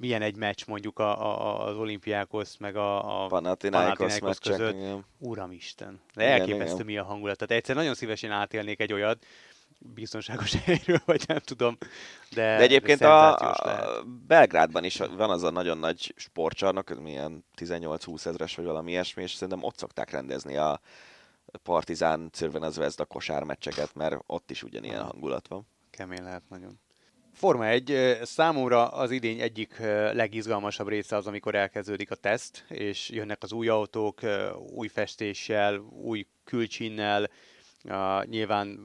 milyen egy meccs mondjuk a, a, az olimpiákhoz, meg a, a Panathinaikos között. Igen. Uramisten. De elképesztő igen. mi a hangulat. Tehát egyszer nagyon szívesen átélnék egy olyat, biztonságos helyről, vagy nem tudom. De, de egyébként a, a Belgrádban is van az a nagyon nagy sportcsarnok, milyen 18-20 ezres, vagy valami ilyesmi, és szerintem ott szokták rendezni a Partizán Crvena Zvezda kosármeccseket, mert ott is ugyanilyen hangulat van. Kemény lehet nagyon. Forma 1 számomra az idény egyik legizgalmasabb része az, amikor elkezdődik a teszt, és jönnek az új autók, új festéssel, új külcsinnel, nyilván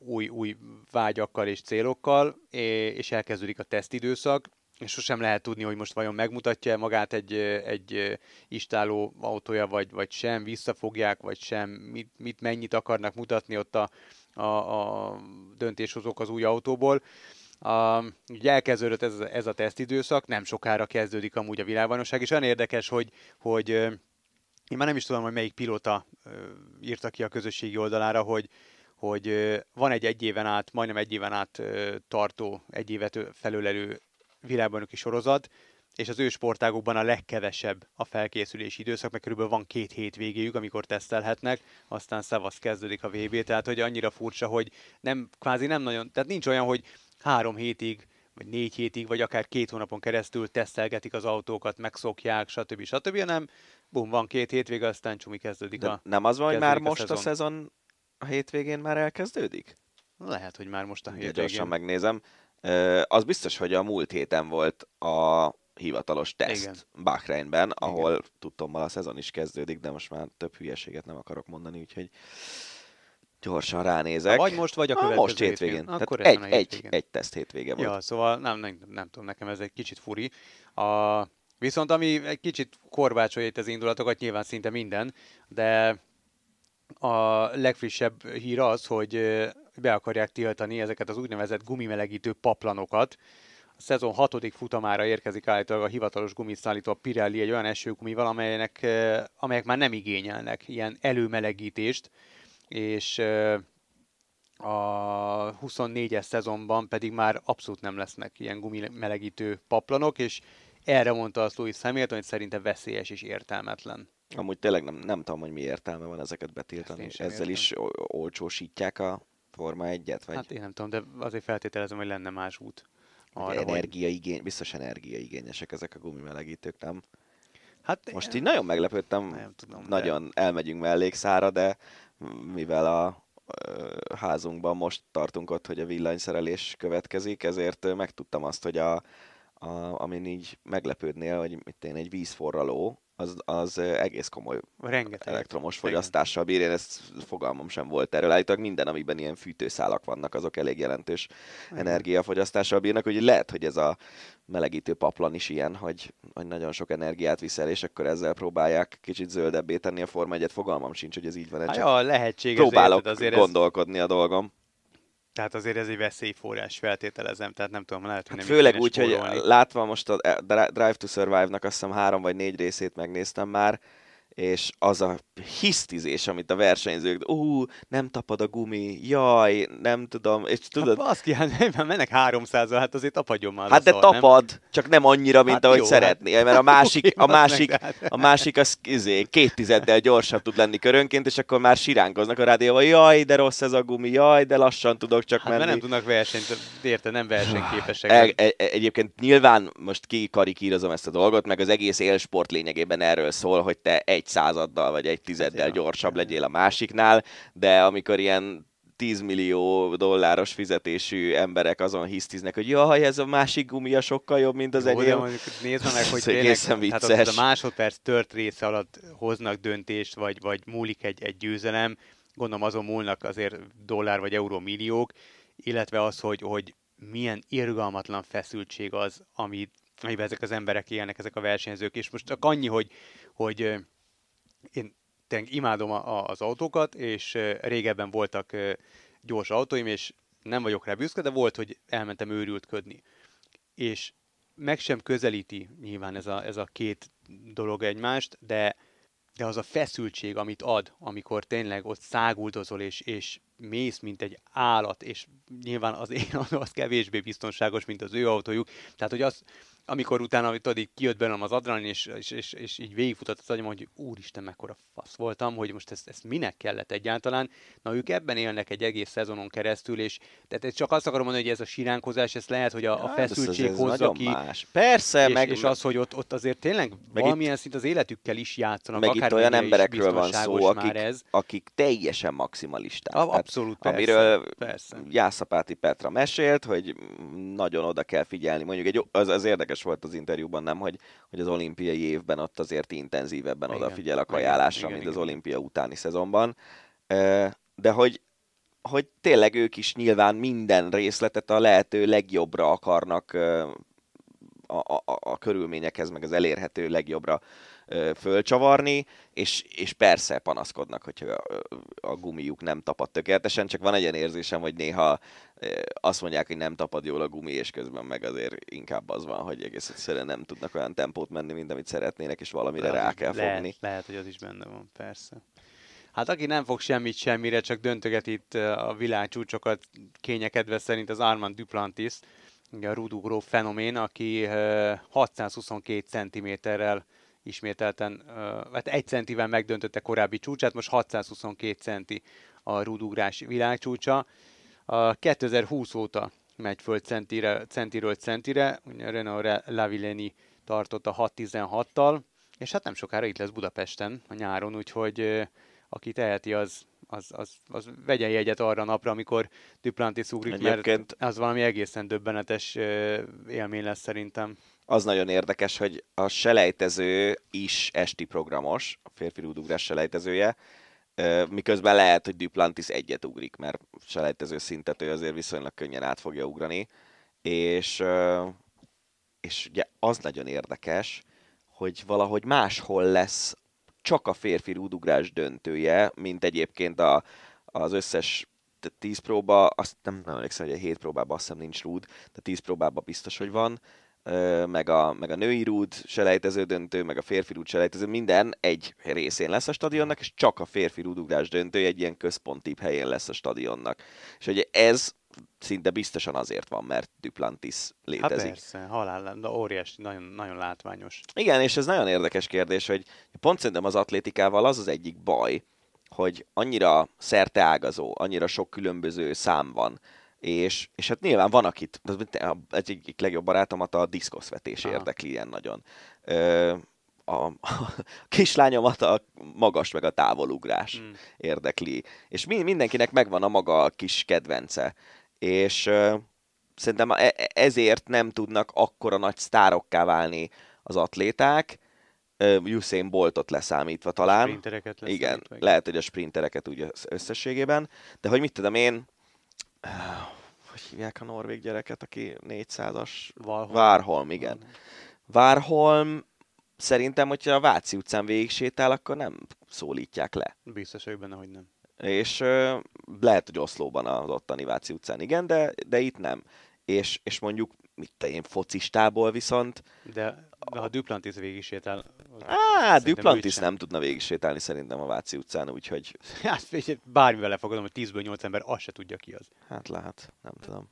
új, új vágyakkal és célokkal, és elkezdődik a tesztidőszak, és sosem lehet tudni, hogy most vajon megmutatja magát egy, egy istáló autója, vagy, vagy sem, visszafogják, vagy sem, mit, mit mennyit akarnak mutatni ott a, a, a döntéshozók az új autóból. A, ugye elkezdődött ez, ez a tesztidőszak, nem sokára kezdődik amúgy a világbajnokság, és olyan érdekes, hogy, hogy én már nem is tudom, hogy melyik pilóta írta ki a közösségi oldalára, hogy, hogy van egy egy éven át, majdnem egy éven át tartó, egy évet felölelő világbajnoki sorozat, és az ő sportágokban a legkevesebb a felkészülési időszak, mert körülbelül van két hét végéjük, amikor tesztelhetnek, aztán szavasz kezdődik a VB, tehát hogy annyira furcsa, hogy nem, kvázi nem nagyon, tehát nincs olyan, hogy három hétig vagy négy hétig, vagy akár két hónapon keresztül tesztelgetik az autókat, megszokják, stb. stb. hanem bum, van két hétvége, aztán csumi kezdődik De a Nem az van, hogy már a most szezon. a szezon a hétvégén már elkezdődik? Lehet, hogy már most a hétvégén. gyorsan megnézem. Ö, Az biztos, hogy a múlt héten volt a hivatalos teszt Igen. Bahreinben, ahol tudtommal a szezon is kezdődik, de most már több hülyeséget nem akarok mondani, úgyhogy gyorsan ránézek. Vagy most, vagy a következő most hétvégén. Akkor Tehát egy, a egy, hétvégén. egy teszt hétvége volt. Ja, szóval nem, nem, nem tudom, nekem ez egy kicsit furi. A, viszont ami egy kicsit korbácsolja itt az indulatokat, nyilván szinte minden, de a legfrissebb hír az, hogy be akarják tiltani ezeket az úgynevezett gumimelegítő paplanokat. A szezon hatodik futamára érkezik állítólag a hivatalos gumiszállító a Pirelli egy olyan esőgumival, amelynek, amelyek már nem igényelnek ilyen előmelegítést, és a 24-es szezonban pedig már abszolút nem lesznek ilyen gumimelegítő paplanok, és erre mondta azt Louis Hamilton, hogy szerinte veszélyes és értelmetlen. Amúgy tényleg nem, nem tudom, hogy mi értelme van ezeket betiltani. Én sem Ezzel értem. is olcsósítják a Forma 1-et, vagy Hát én nem tudom, de azért feltételezem, hogy lenne más út. Arra, Arra, hogy... energiaigény, biztos energiaigényesek ezek a gumimelegítők, nem? Hát Most így nagyon meglepődtem, nem tudom, de- nagyon elmegyünk mellékszára, de mivel a házunkban most tartunk ott, hogy a villanyszerelés következik, ezért megtudtam azt, hogy a, a, amin így meglepődnél, hogy mit én, egy vízforraló, az, az egész komoly rengeteg. elektromos fogyasztással bír. Én ezt fogalmam sem volt erről. Állítólag minden, amiben ilyen fűtőszálak vannak, azok elég jelentős energiafogyasztással bírnak, úgyhogy lehet, hogy ez a melegítő paplan is ilyen, hogy, hogy nagyon sok energiát viszel, és akkor ezzel próbálják kicsit zöldebbé tenni a Forma 1 fogalmam sincs, hogy ez így van, Hát csak ja, lehetséges, próbálok érted, azért ez, gondolkodni a dolgom. Tehát azért ez egy veszélyforrás, feltételezem, tehát nem tudom, lehet, hogy Hát nem főleg úgy, hogy látva most a Drive to Survive-nak azt hiszem három vagy négy részét megnéztem már, és az a hisztizés, amit a versenyzők, ú, nem tapad a gumi, jaj, nem tudom, és tudod, Hát baszki, hát nem, mennek 300 hát azért tapadjon már Hát de nem? tapad, csak nem annyira, mint Hát ahogy jó, hát- szeretnél, mert a másik, a meg, másik, hát- a másik az izé, két tizeddel gyorsabb tud lenni körönként, és akkor már siránkoznak a rádióval, jaj, de rossz ez a gumi, jaj, de lassan tudok csak Hát mert menni. nem tudnak versenyt, érted, nem versenyképesek. E- e- egyébként nyilván most kikarikírozom ezt a dolgot, meg az egész élsport lényegében erről szól, hogy te egy századdal vagy egy tizeddel Hát gyorsabb legyél a másiknál, de amikor ilyen 10 millió dolláros fizetésű emberek azon hisztiznek, hogy jaj, ez a másik gumia sokkal jobb, mint az enyém. nézd meg, hogy tényleg, tehát az, a másodperc tört része alatt hoznak döntést, vagy, vagy múlik egy, egy győzelem, gondolom azon múlnak azért dollár vagy euró milliók, illetve az, hogy, hogy milyen irgalmatlan feszültség az, amit, amiben ezek az emberek élnek, ezek a versenyzők, és most csak annyi, hogy, hogy én tényleg imádom a, a, az autókat, és régebben voltak gyors autóim, és nem vagyok rá büszke, de volt, hogy elmentem őrültködni. És meg sem közelíti nyilván ez a, ez a két dolog egymást, de, de az a feszültség, amit ad, amikor tényleg ott száguldozol, és, és mész, mint egy állat, és nyilván az én autó az kevésbé biztonságos, mint az ő autójuk. Tehát, hogy az, amikor utána, tudod, így kijött belőlem az adrenalin, és, és, és, és így végigfutott az agyam, hogy úristen, mekkora fasz voltam, hogy most ezt, ezt minek kellett egyáltalán. Na, ők ebben élnek egy egész szezonon keresztül, és tehát csak azt akarom mondani, hogy ez a siránkozás, ez lehet, hogy a, a feszültség ez, ez hozza ki. Más. Persze, és, meg... És az, hogy ott, ott azért tényleg meg valamilyen itt, szint az életükkel is játszanak. Meg itt olyan emberekről van szó, akik, ez. akik teljesen maximalisták. A, abszolút, persze, Amiről persze. Jászapáti Petra mesélt, hogy nagyon oda kell figyelni. Mondjuk egy, az, az érdekes volt az interjúban, nem, hogy, hogy az olimpiai évben ott azért intenzívebben igen, odafigyel a kajálásra, igen, mint igen, az olimpia utáni szezonban. De hogy, hogy tényleg ők is nyilván minden részletet a lehető legjobbra akarnak a, a, a körülményekhez, meg az elérhető legjobbra fölcsavarni, és, és persze panaszkodnak, hogyha a, a gumijuk nem tapad tökéletesen, csak van egy ilyen érzésem, hogy néha azt mondják, hogy nem tapad jól a gumi, és közben meg azért inkább az van, hogy egész egyszerűen nem tudnak olyan tempót menni, mint amit szeretnének, és valamire lehet, rá kell lehet, fogni. Lehet, hogy az is benne van, persze. Hát aki nem fog semmit semmire, csak döntöget itt a világcsúcsokat kényekedve szerint az Armand Duplantis, a rudugró fenomén, aki 622 cm-rel ismételten, hát egy centivel megdöntötte korábbi csúcsát, most 622 centi a rudugrás világcsúcsa. A 2020 óta megy föl centire, centiről centire, Renault Lavilleni tartott a 616-tal, és hát nem sokára itt lesz Budapesten a nyáron, úgyhogy aki teheti, az, az, az, az vegyen jegyet arra a napra, amikor Duplantis ugrik, Egyébként... mert az valami egészen döbbenetes élmény lesz szerintem. Az nagyon érdekes, hogy a selejtező is esti programos, a férfi rúdugrás selejtezője, miközben lehet, hogy Duplantis egyet ugrik, mert selejtező szintet ő azért viszonylag könnyen át fogja ugrani, és, és ugye az nagyon érdekes, hogy valahogy máshol lesz csak a férfi rúdugrás döntője, mint egyébként a, az összes 10 próba, azt nem, nem emlékszem, hogy a 7 próbában azt hiszem nincs rúd, de 10 próbában biztos, hogy van, meg a, meg a női rúd selejtező döntő, meg a férfi rúd selejtező, minden egy részén lesz a stadionnak, és csak a férfi rúdugrás döntő egy ilyen központi helyén lesz a stadionnak. És ugye ez szinte biztosan azért van, mert Duplantis létezik. Hát persze, halál, de óriási, nagyon, nagyon látványos. Igen, és ez nagyon érdekes kérdés, hogy pont szerintem az atlétikával az az egyik baj, hogy annyira szerteágazó, annyira sok különböző szám van, és, és hát nyilván van, akit, az egyik legjobb barátomat a diszkoszvetés érdekli ilyen nagyon. Ö, a, a kislányomat a magas meg a távolugrás hmm. érdekli. És mi, mindenkinek megvan a maga kis kedvence. És ö, szerintem e, e, ezért nem tudnak akkora nagy sztárokká válni az atléták, Usain Boltot leszámítva talán. Sprintereket Igen, lehet, hogy a sprintereket úgy összességében. De hogy mit tudom én, hogy hívják a norvég gyereket, aki 400-as? Valholm. Várholm, igen. Várholm szerintem, hogyha a Váci utcán végig sétál, akkor nem szólítják le. Biztos vagyok benne, hogy nem. És lehet, hogy Oszlóban az ottani Váci utcán igen, de, de itt nem. És, és mondjuk, mit te én focistából viszont... De, de ha Duplantis végig sétál... Á, Duplantis nem tudna végig sétálni szerintem a Váci utcán, úgyhogy... Hát bármivel lefogadom, hogy 10-ből 8 ember azt se tudja ki az. Hát lehet, nem tudom.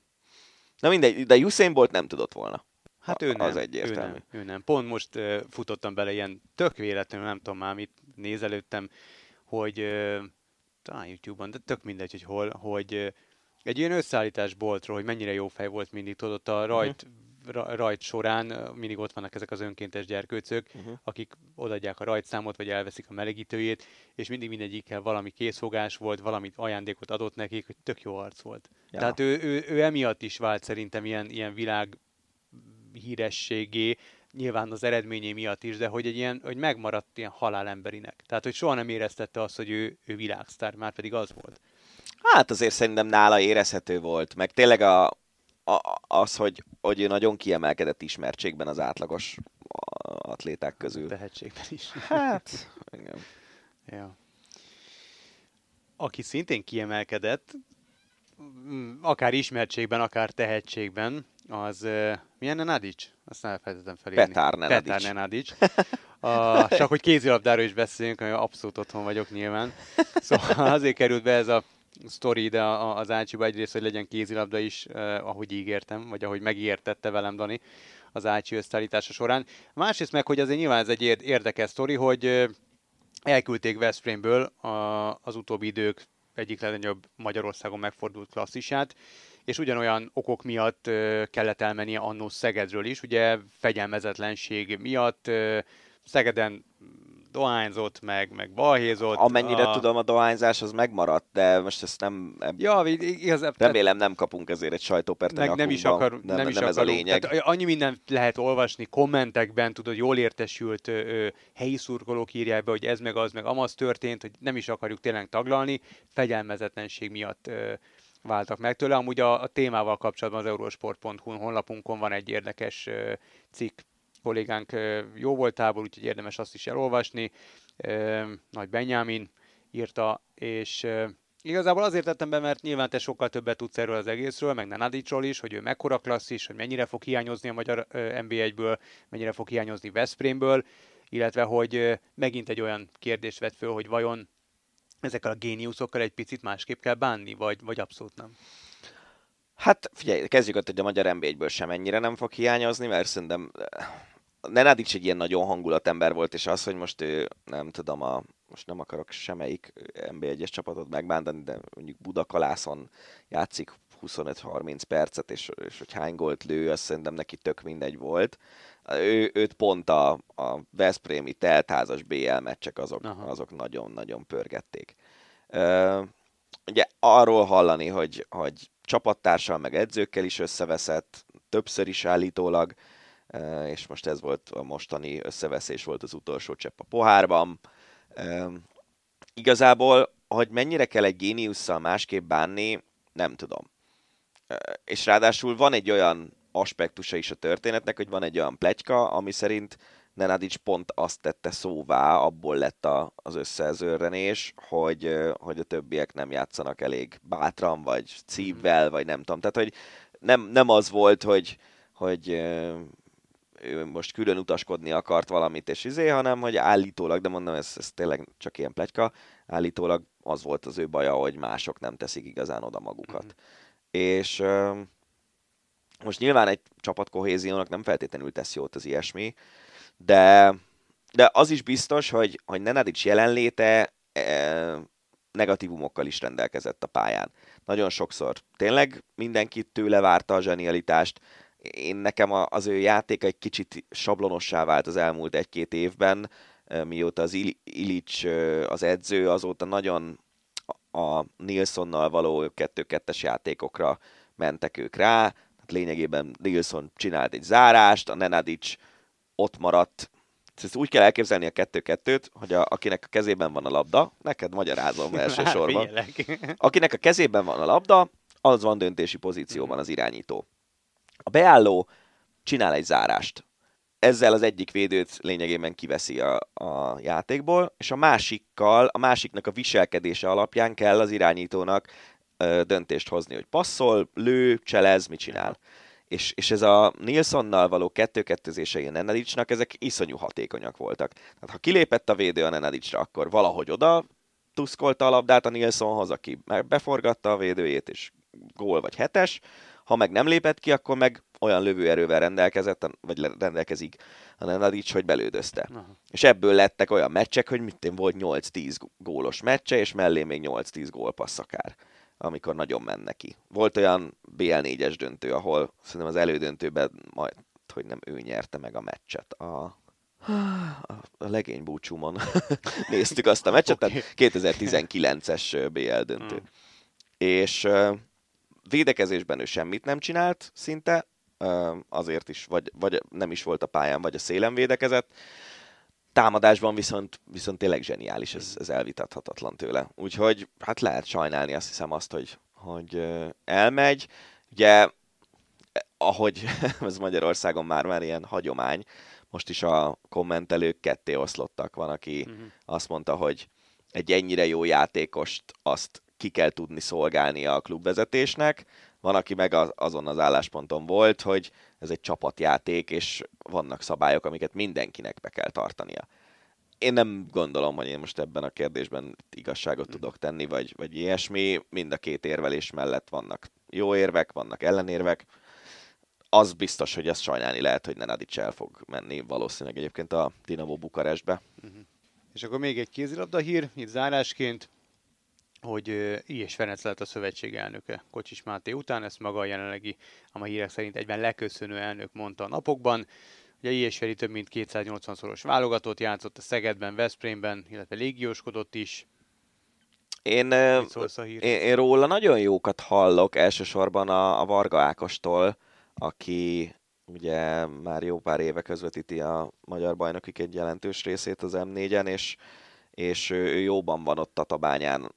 Na mindegy, de Usain Bolt nem tudott volna. Hát ő nem, az egyértelmű. Ő nem, ő nem. Pont most uh, futottam bele ilyen tök véletlenül, nem tudom már mit nézelődtem, hogy uh, talán YouTube-on, de tök mindegy, hogy hol, hogy uh, egy ilyen összeállítás boltról, hogy mennyire jó fej volt mindig, tudod, a rajt, uh-huh. rajt során mindig ott vannak ezek az önkéntes gyerkőcök, uh-huh. akik odaadják a rajtszámot, vagy elveszik a melegítőjét, és mindig mindegyikkel valami készfogás volt, valamit ajándékot adott nekik, hogy tök jó arc volt. Ja. Tehát ő, ő, ő, emiatt is vált szerintem ilyen, ilyen világ hírességé, nyilván az eredményé miatt is, de hogy egy ilyen, hogy megmaradt ilyen halálemberinek. Tehát, hogy soha nem éreztette azt, hogy ő, ő világsztár, már pedig az volt. Hát azért szerintem nála érezhető volt, meg tényleg a, a, az, hogy, hogy ő nagyon kiemelkedett ismertségben az átlagos atléták közül. Tehetségben is. Hát, igen. Ja. Aki szintén kiemelkedett, akár ismertségben, akár tehetségben, az uh, milyen Nenadic? Azt elfelejtettem felírni. Petár Nenadic. Petár Nenadic. A, csak hogy kézilabdáról is beszéljünk, abszolút otthon vagyok nyilván. Szóval azért került be ez a sztori ide az Ácsiba egyrészt, hogy legyen kézilabda is, eh, ahogy ígértem, vagy ahogy megígértette velem Dani, az Ácsi összeállítása során. Másrészt meg, hogy azért nyilván ez egy érdekes sztori, hogy elküldték Veszprémből a, az utóbbi idők egyik legnagyobb Magyarországon megfordult klasszisát, és ugyanolyan okok miatt kellett elmennie annó Szegedről is, ugye fegyelmezetlenség miatt Szegeden dohányzott, meg, meg balhézott. Amennyire a... tudom, a dohányzás az megmaradt, de most ezt nem... Ja, igaz, remélem nem kapunk ezért egy sajtópert meg nem is, akar, nem, nem, nem is ez akarunk. a lényeg. Tehát annyi mindent lehet olvasni kommentekben, tudod, jól értesült ö, ö, helyi szurkolók írják be, hogy ez meg az, meg amaz történt, hogy nem is akarjuk tényleg taglalni, fegyelmezetlenség miatt ö, váltak meg tőle. Amúgy a, a témával kapcsolatban az eurosport.hu honlapunkon van egy érdekes ö, cikk kollégánk jó voltából, úgyhogy érdemes azt is elolvasni. Nagy Benyámin írta, és Igazából azért tettem be, mert nyilván te sokkal többet tudsz erről az egészről, meg Nenadicsról is, hogy ő mekkora klasszis, hogy mennyire fog hiányozni a magyar NB1-ből, mennyire fog hiányozni Veszprémből, illetve hogy megint egy olyan kérdést vett föl, hogy vajon ezekkel a géniuszokkal egy picit másképp kell bánni, vagy, vagy abszolút nem? Hát figyelj, kezdjük ott, hogy a magyar NB1-ből sem ennyire nem fog hiányozni, mert szerintem Nenádics egy ilyen nagyon hangulatember volt, és az, hogy most ő, nem tudom, a, most nem akarok semmelyik NB1-es csapatot megbántani, de mondjuk Budakalászon játszik 25-30 percet, és, és hogy hány gólt lő, azt szerintem neki tök mindegy volt. Ő, őt pont a, a Veszprémi teltházas BL meccsek azok, azok nagyon-nagyon pörgették. Uh, ugye arról hallani, hogy, hogy csapattársal meg edzőkkel is összeveszett, többször is állítólag, és most ez volt a mostani összeveszés, volt az utolsó csepp a pohárban. Igazából, hogy mennyire kell egy géniusszal másképp bánni, nem tudom. És ráadásul van egy olyan aspektusa is a történetnek, hogy van egy olyan pletyka, ami szerint Nenadic pont azt tette szóvá, abból lett a, az összezörrenés, hogy, hogy a többiek nem játszanak elég bátran, vagy szívvel, vagy nem tudom. Tehát, hogy nem, nem az volt, hogy, hogy ő most külön utaskodni akart valamit, és izé, hanem hogy állítólag, de mondom, ez, ez tényleg csak ilyen pletyka, állítólag az volt az ő baja, hogy mások nem teszik igazán oda magukat. Mm-hmm. És most nyilván egy csapat kohéziónak nem feltétlenül tesz jót az ilyesmi, de, de az is biztos, hogy, hogy Nenadic jelenléte e, negatívumokkal is rendelkezett a pályán. Nagyon sokszor tényleg mindenki tőle várta a zsenialitást, én nekem az ő játéka egy kicsit sablonossá vált az elmúlt egy-két évben, mióta az e, az edző, azóta nagyon a Nilssonnal való 2-2-es játékokra mentek ők rá, hát lényegében Nilsson csinált egy zárást, a Nenadic ott maradt. Ezt úgy kell elképzelni a kettő-kettőt, hogy a, akinek a kezében van a labda, neked magyarázom elsősorban. Akinek a kezében van a labda, az van döntési pozícióban az irányító. A beálló csinál egy zárást. Ezzel az egyik védőt lényegében kiveszi a, a játékból, és a másikkal, a másiknak a viselkedése alapján kell az irányítónak ö, döntést hozni, hogy passzol, lő, cselez, mit csinál és, és ez a Nilssonnal való kettő-kettőzései a Nenadicsnak, ezek iszonyú hatékonyak voltak. Tehát ha kilépett a védő a Nenadicsra, akkor valahogy oda tuszkolta a labdát a Nilssonhoz, aki beforgatta a védőjét, és gól vagy hetes, ha meg nem lépett ki, akkor meg olyan lövőerővel rendelkezett, vagy rendelkezik a Nenadics, hogy belődözte. Aha. És ebből lettek olyan meccsek, hogy mit volt 8-10 gólos meccse, és mellé még 8-10 gólpassz akár amikor nagyon men neki. Volt olyan BL4-es döntő, ahol szerintem az elődöntőben majd, hogy nem ő nyerte meg a meccset. A, a legény búcsúmon néztük azt a meccset, okay. tehát 2019-es BL döntő. Hmm. És védekezésben ő semmit nem csinált szinte, azért is, vagy, vagy nem is volt a pályán, vagy a szélen védekezett támadásban viszont, viszont tényleg zseniális, ez, ez elvitathatatlan tőle. Úgyhogy hát lehet sajnálni azt hiszem azt, hogy, hogy elmegy. Ugye, ahogy ez Magyarországon már már ilyen hagyomány, most is a kommentelők ketté oszlottak. Van, aki uh-huh. azt mondta, hogy egy ennyire jó játékost azt ki kell tudni szolgálni a klubvezetésnek, van, aki meg azon az állásponton volt, hogy ez egy csapatjáték, és vannak szabályok, amiket mindenkinek be kell tartania. Én nem gondolom, hogy én most ebben a kérdésben igazságot tudok tenni, vagy, vagy ilyesmi. Mind a két érvelés mellett vannak jó érvek, vannak ellenérvek. az biztos, hogy ezt sajnálni lehet, hogy Nenadic el fog menni valószínűleg egyébként a Dinamo Bukarestbe. Uh-huh. És akkor még egy kézilabda hír, itt zárásként, hogy I. és Ferenc lett a szövetség elnöke Kocsis Máté után, ezt maga a jelenlegi, a hírek szerint egyben leköszönő elnök mondta a napokban. Ugye I. és Feri több mint 280-szoros válogatott játszott a Szegedben, Veszprémben, illetve légióskodott is. Én, én, én róla nagyon jókat hallok, elsősorban a, a Varga Ákostól, aki ugye már jó pár éve közvetíti a magyar bajnokik egy jelentős részét az M4-en, és, és ő jóban van ott a tabányán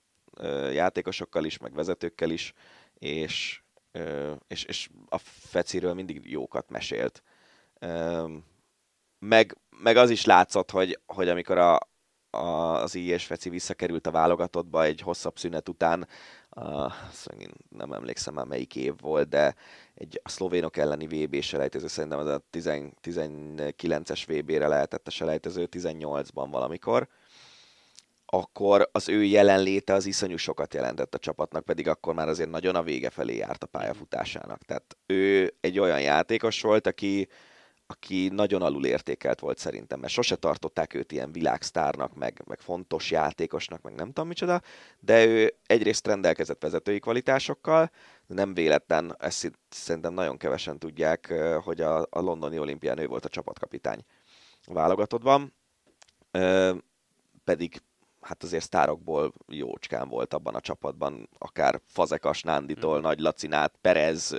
játékosokkal is, meg vezetőkkel is, és, és, és a Feciről mindig jókat mesélt. Meg, meg az is látszott, hogy, hogy amikor a, a, az I és Feci visszakerült a válogatottba egy hosszabb szünet után, a, nem emlékszem már melyik év volt, de egy a szlovénok elleni VB selejtező, szerintem az a 10, 19-es VB-re lehetett a selejtező, 18-ban valamikor, akkor az ő jelenléte az iszonyú sokat jelentett a csapatnak, pedig akkor már azért nagyon a vége felé járt a pályafutásának. Tehát ő egy olyan játékos volt, aki, aki nagyon alul értékelt volt szerintem, mert sose tartották őt ilyen világsztárnak, meg, meg fontos játékosnak, meg nem tudom micsoda, de ő egyrészt rendelkezett vezetői kvalitásokkal, nem véletlen, ezt szerintem nagyon kevesen tudják, hogy a, a londoni olimpián ő volt a csapatkapitány válogatottban, pedig hát azért sztárokból jócskán volt abban a csapatban, akár Fazekas Nánditól, mm. Nagy Lacinát, Perez,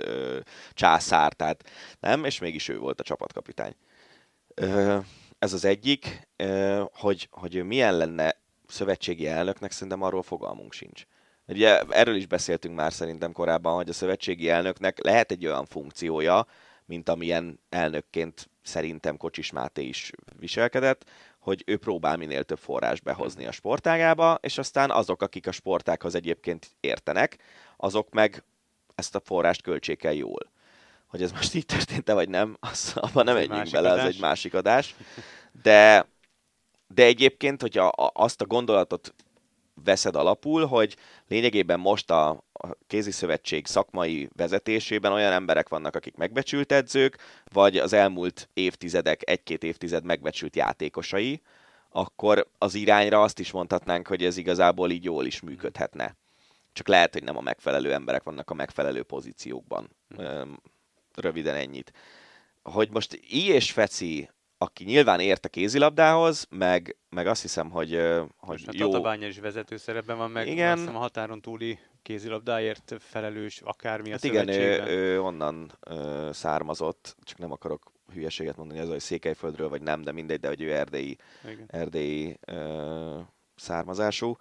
Császár, tehát nem, és mégis ő volt a csapatkapitány. Ez az egyik, hogy, hogy milyen lenne szövetségi elnöknek, szerintem arról fogalmunk sincs. Ugye erről is beszéltünk már szerintem korábban, hogy a szövetségi elnöknek lehet egy olyan funkciója, mint amilyen elnökként szerintem Kocsis Máté is viselkedett, hogy ő próbál minél több forrás behozni a sportágába, és aztán azok, akik a sportákhoz egyébként értenek, azok meg ezt a forrást költsék el jól. Hogy ez most így történt-e, vagy nem, az, abban nem menjünk bele, adás. az egy másik adás. De, de egyébként, hogyha azt a gondolatot veszed alapul, hogy lényegében most a, a kézi szövetség szakmai vezetésében olyan emberek vannak, akik megbecsült edzők, vagy az elmúlt évtizedek, egy-két évtized megbecsült játékosai, akkor az irányra azt is mondhatnánk, hogy ez igazából így jól is működhetne. Csak lehet, hogy nem a megfelelő emberek vannak a megfelelő pozíciókban. Röviden ennyit. Hogy most I és Feci aki nyilván ért a kézilabdához, meg, meg azt hiszem, hogy, hogy Most jó... A Tatabánya is vezető szerepben van, meg igen. azt hiszem a határon túli kézilabdáért felelős akármi hát a igen, ő, ő onnan ö, származott, csak nem akarok hülyeséget mondani, ez, hogy Székelyföldről vagy nem, de mindegy, de hogy ő erdélyi, erdélyi ö, származású.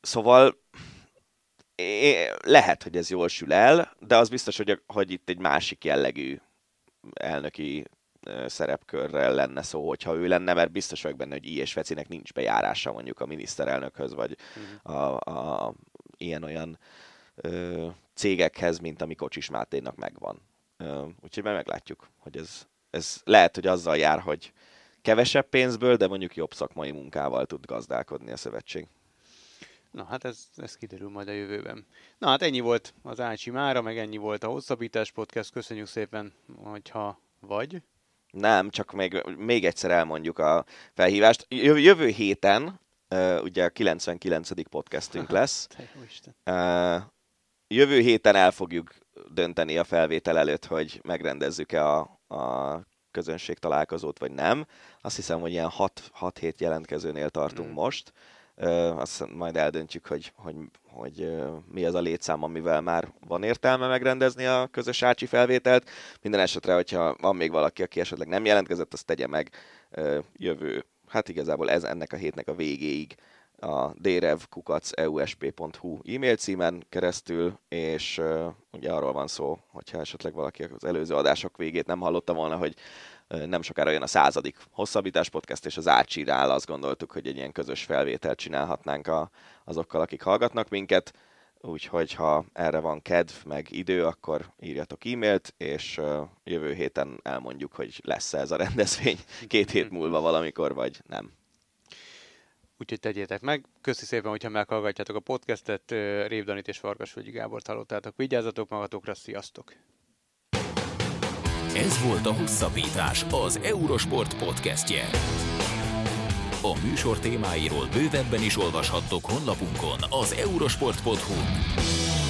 Szóval é, lehet, hogy ez jól sül el, de az biztos, hogy, hogy itt egy másik jellegű elnöki szerepkörrel lenne szó, hogyha ő lenne, mert biztos vagyok benne, hogy I. és Fecinek nincs bejárása mondjuk a miniszterelnökhöz, vagy uh-huh. a, a ilyen-olyan ö, cégekhez, mint ami Kocsis Máténak megvan. Ö, úgyhogy meg meglátjuk, hogy ez, ez lehet, hogy azzal jár, hogy kevesebb pénzből, de mondjuk jobb szakmai munkával tud gazdálkodni a szövetség. Na hát ez, ez kiderül majd a jövőben. Na hát ennyi volt az Ácsi mára, meg ennyi volt a Hosszabbítás Podcast. Köszönjük szépen, hogyha vagy. Nem, csak még, még egyszer elmondjuk a felhívást. Jövő héten, uh, ugye a 99. podcastünk lesz. Uh, jövő héten el fogjuk dönteni a felvétel előtt, hogy megrendezzük-e a, a közönség találkozót, vagy nem. Azt hiszem, hogy ilyen 6 hét jelentkezőnél tartunk mm. most azt majd eldöntjük, hogy, hogy, hogy mi az a létszám, amivel már van értelme megrendezni a közös ácsi felvételt. Minden esetre, hogyha van még valaki, aki esetleg nem jelentkezett, azt tegye meg jövő, hát igazából ez ennek a hétnek a végéig a drevkukac.eusp.hu e-mail címen keresztül, és uh, ugye arról van szó, hogyha esetleg valaki az előző adások végét nem hallotta volna, hogy nem sokára jön a századik hosszabbítás podcast, és az átsírál azt gondoltuk, hogy egy ilyen közös felvételt csinálhatnánk a, azokkal, akik hallgatnak minket. Úgyhogy ha erre van kedv, meg idő, akkor írjatok e-mailt, és jövő héten elmondjuk, hogy lesz ez a rendezvény két hét múlva valamikor, vagy nem. Úgyhogy tegyétek meg. Köszi szépen, hogyha meghallgatjátok a podcastet. Révdanit és Farkasvölgyi Gábort hallottátok. Vigyázzatok magatokra, sziasztok! Ez volt a Hosszabbítás, az Eurosport podcastje. A műsor témáiról bővebben is olvashattok honlapunkon az eurosport.hu.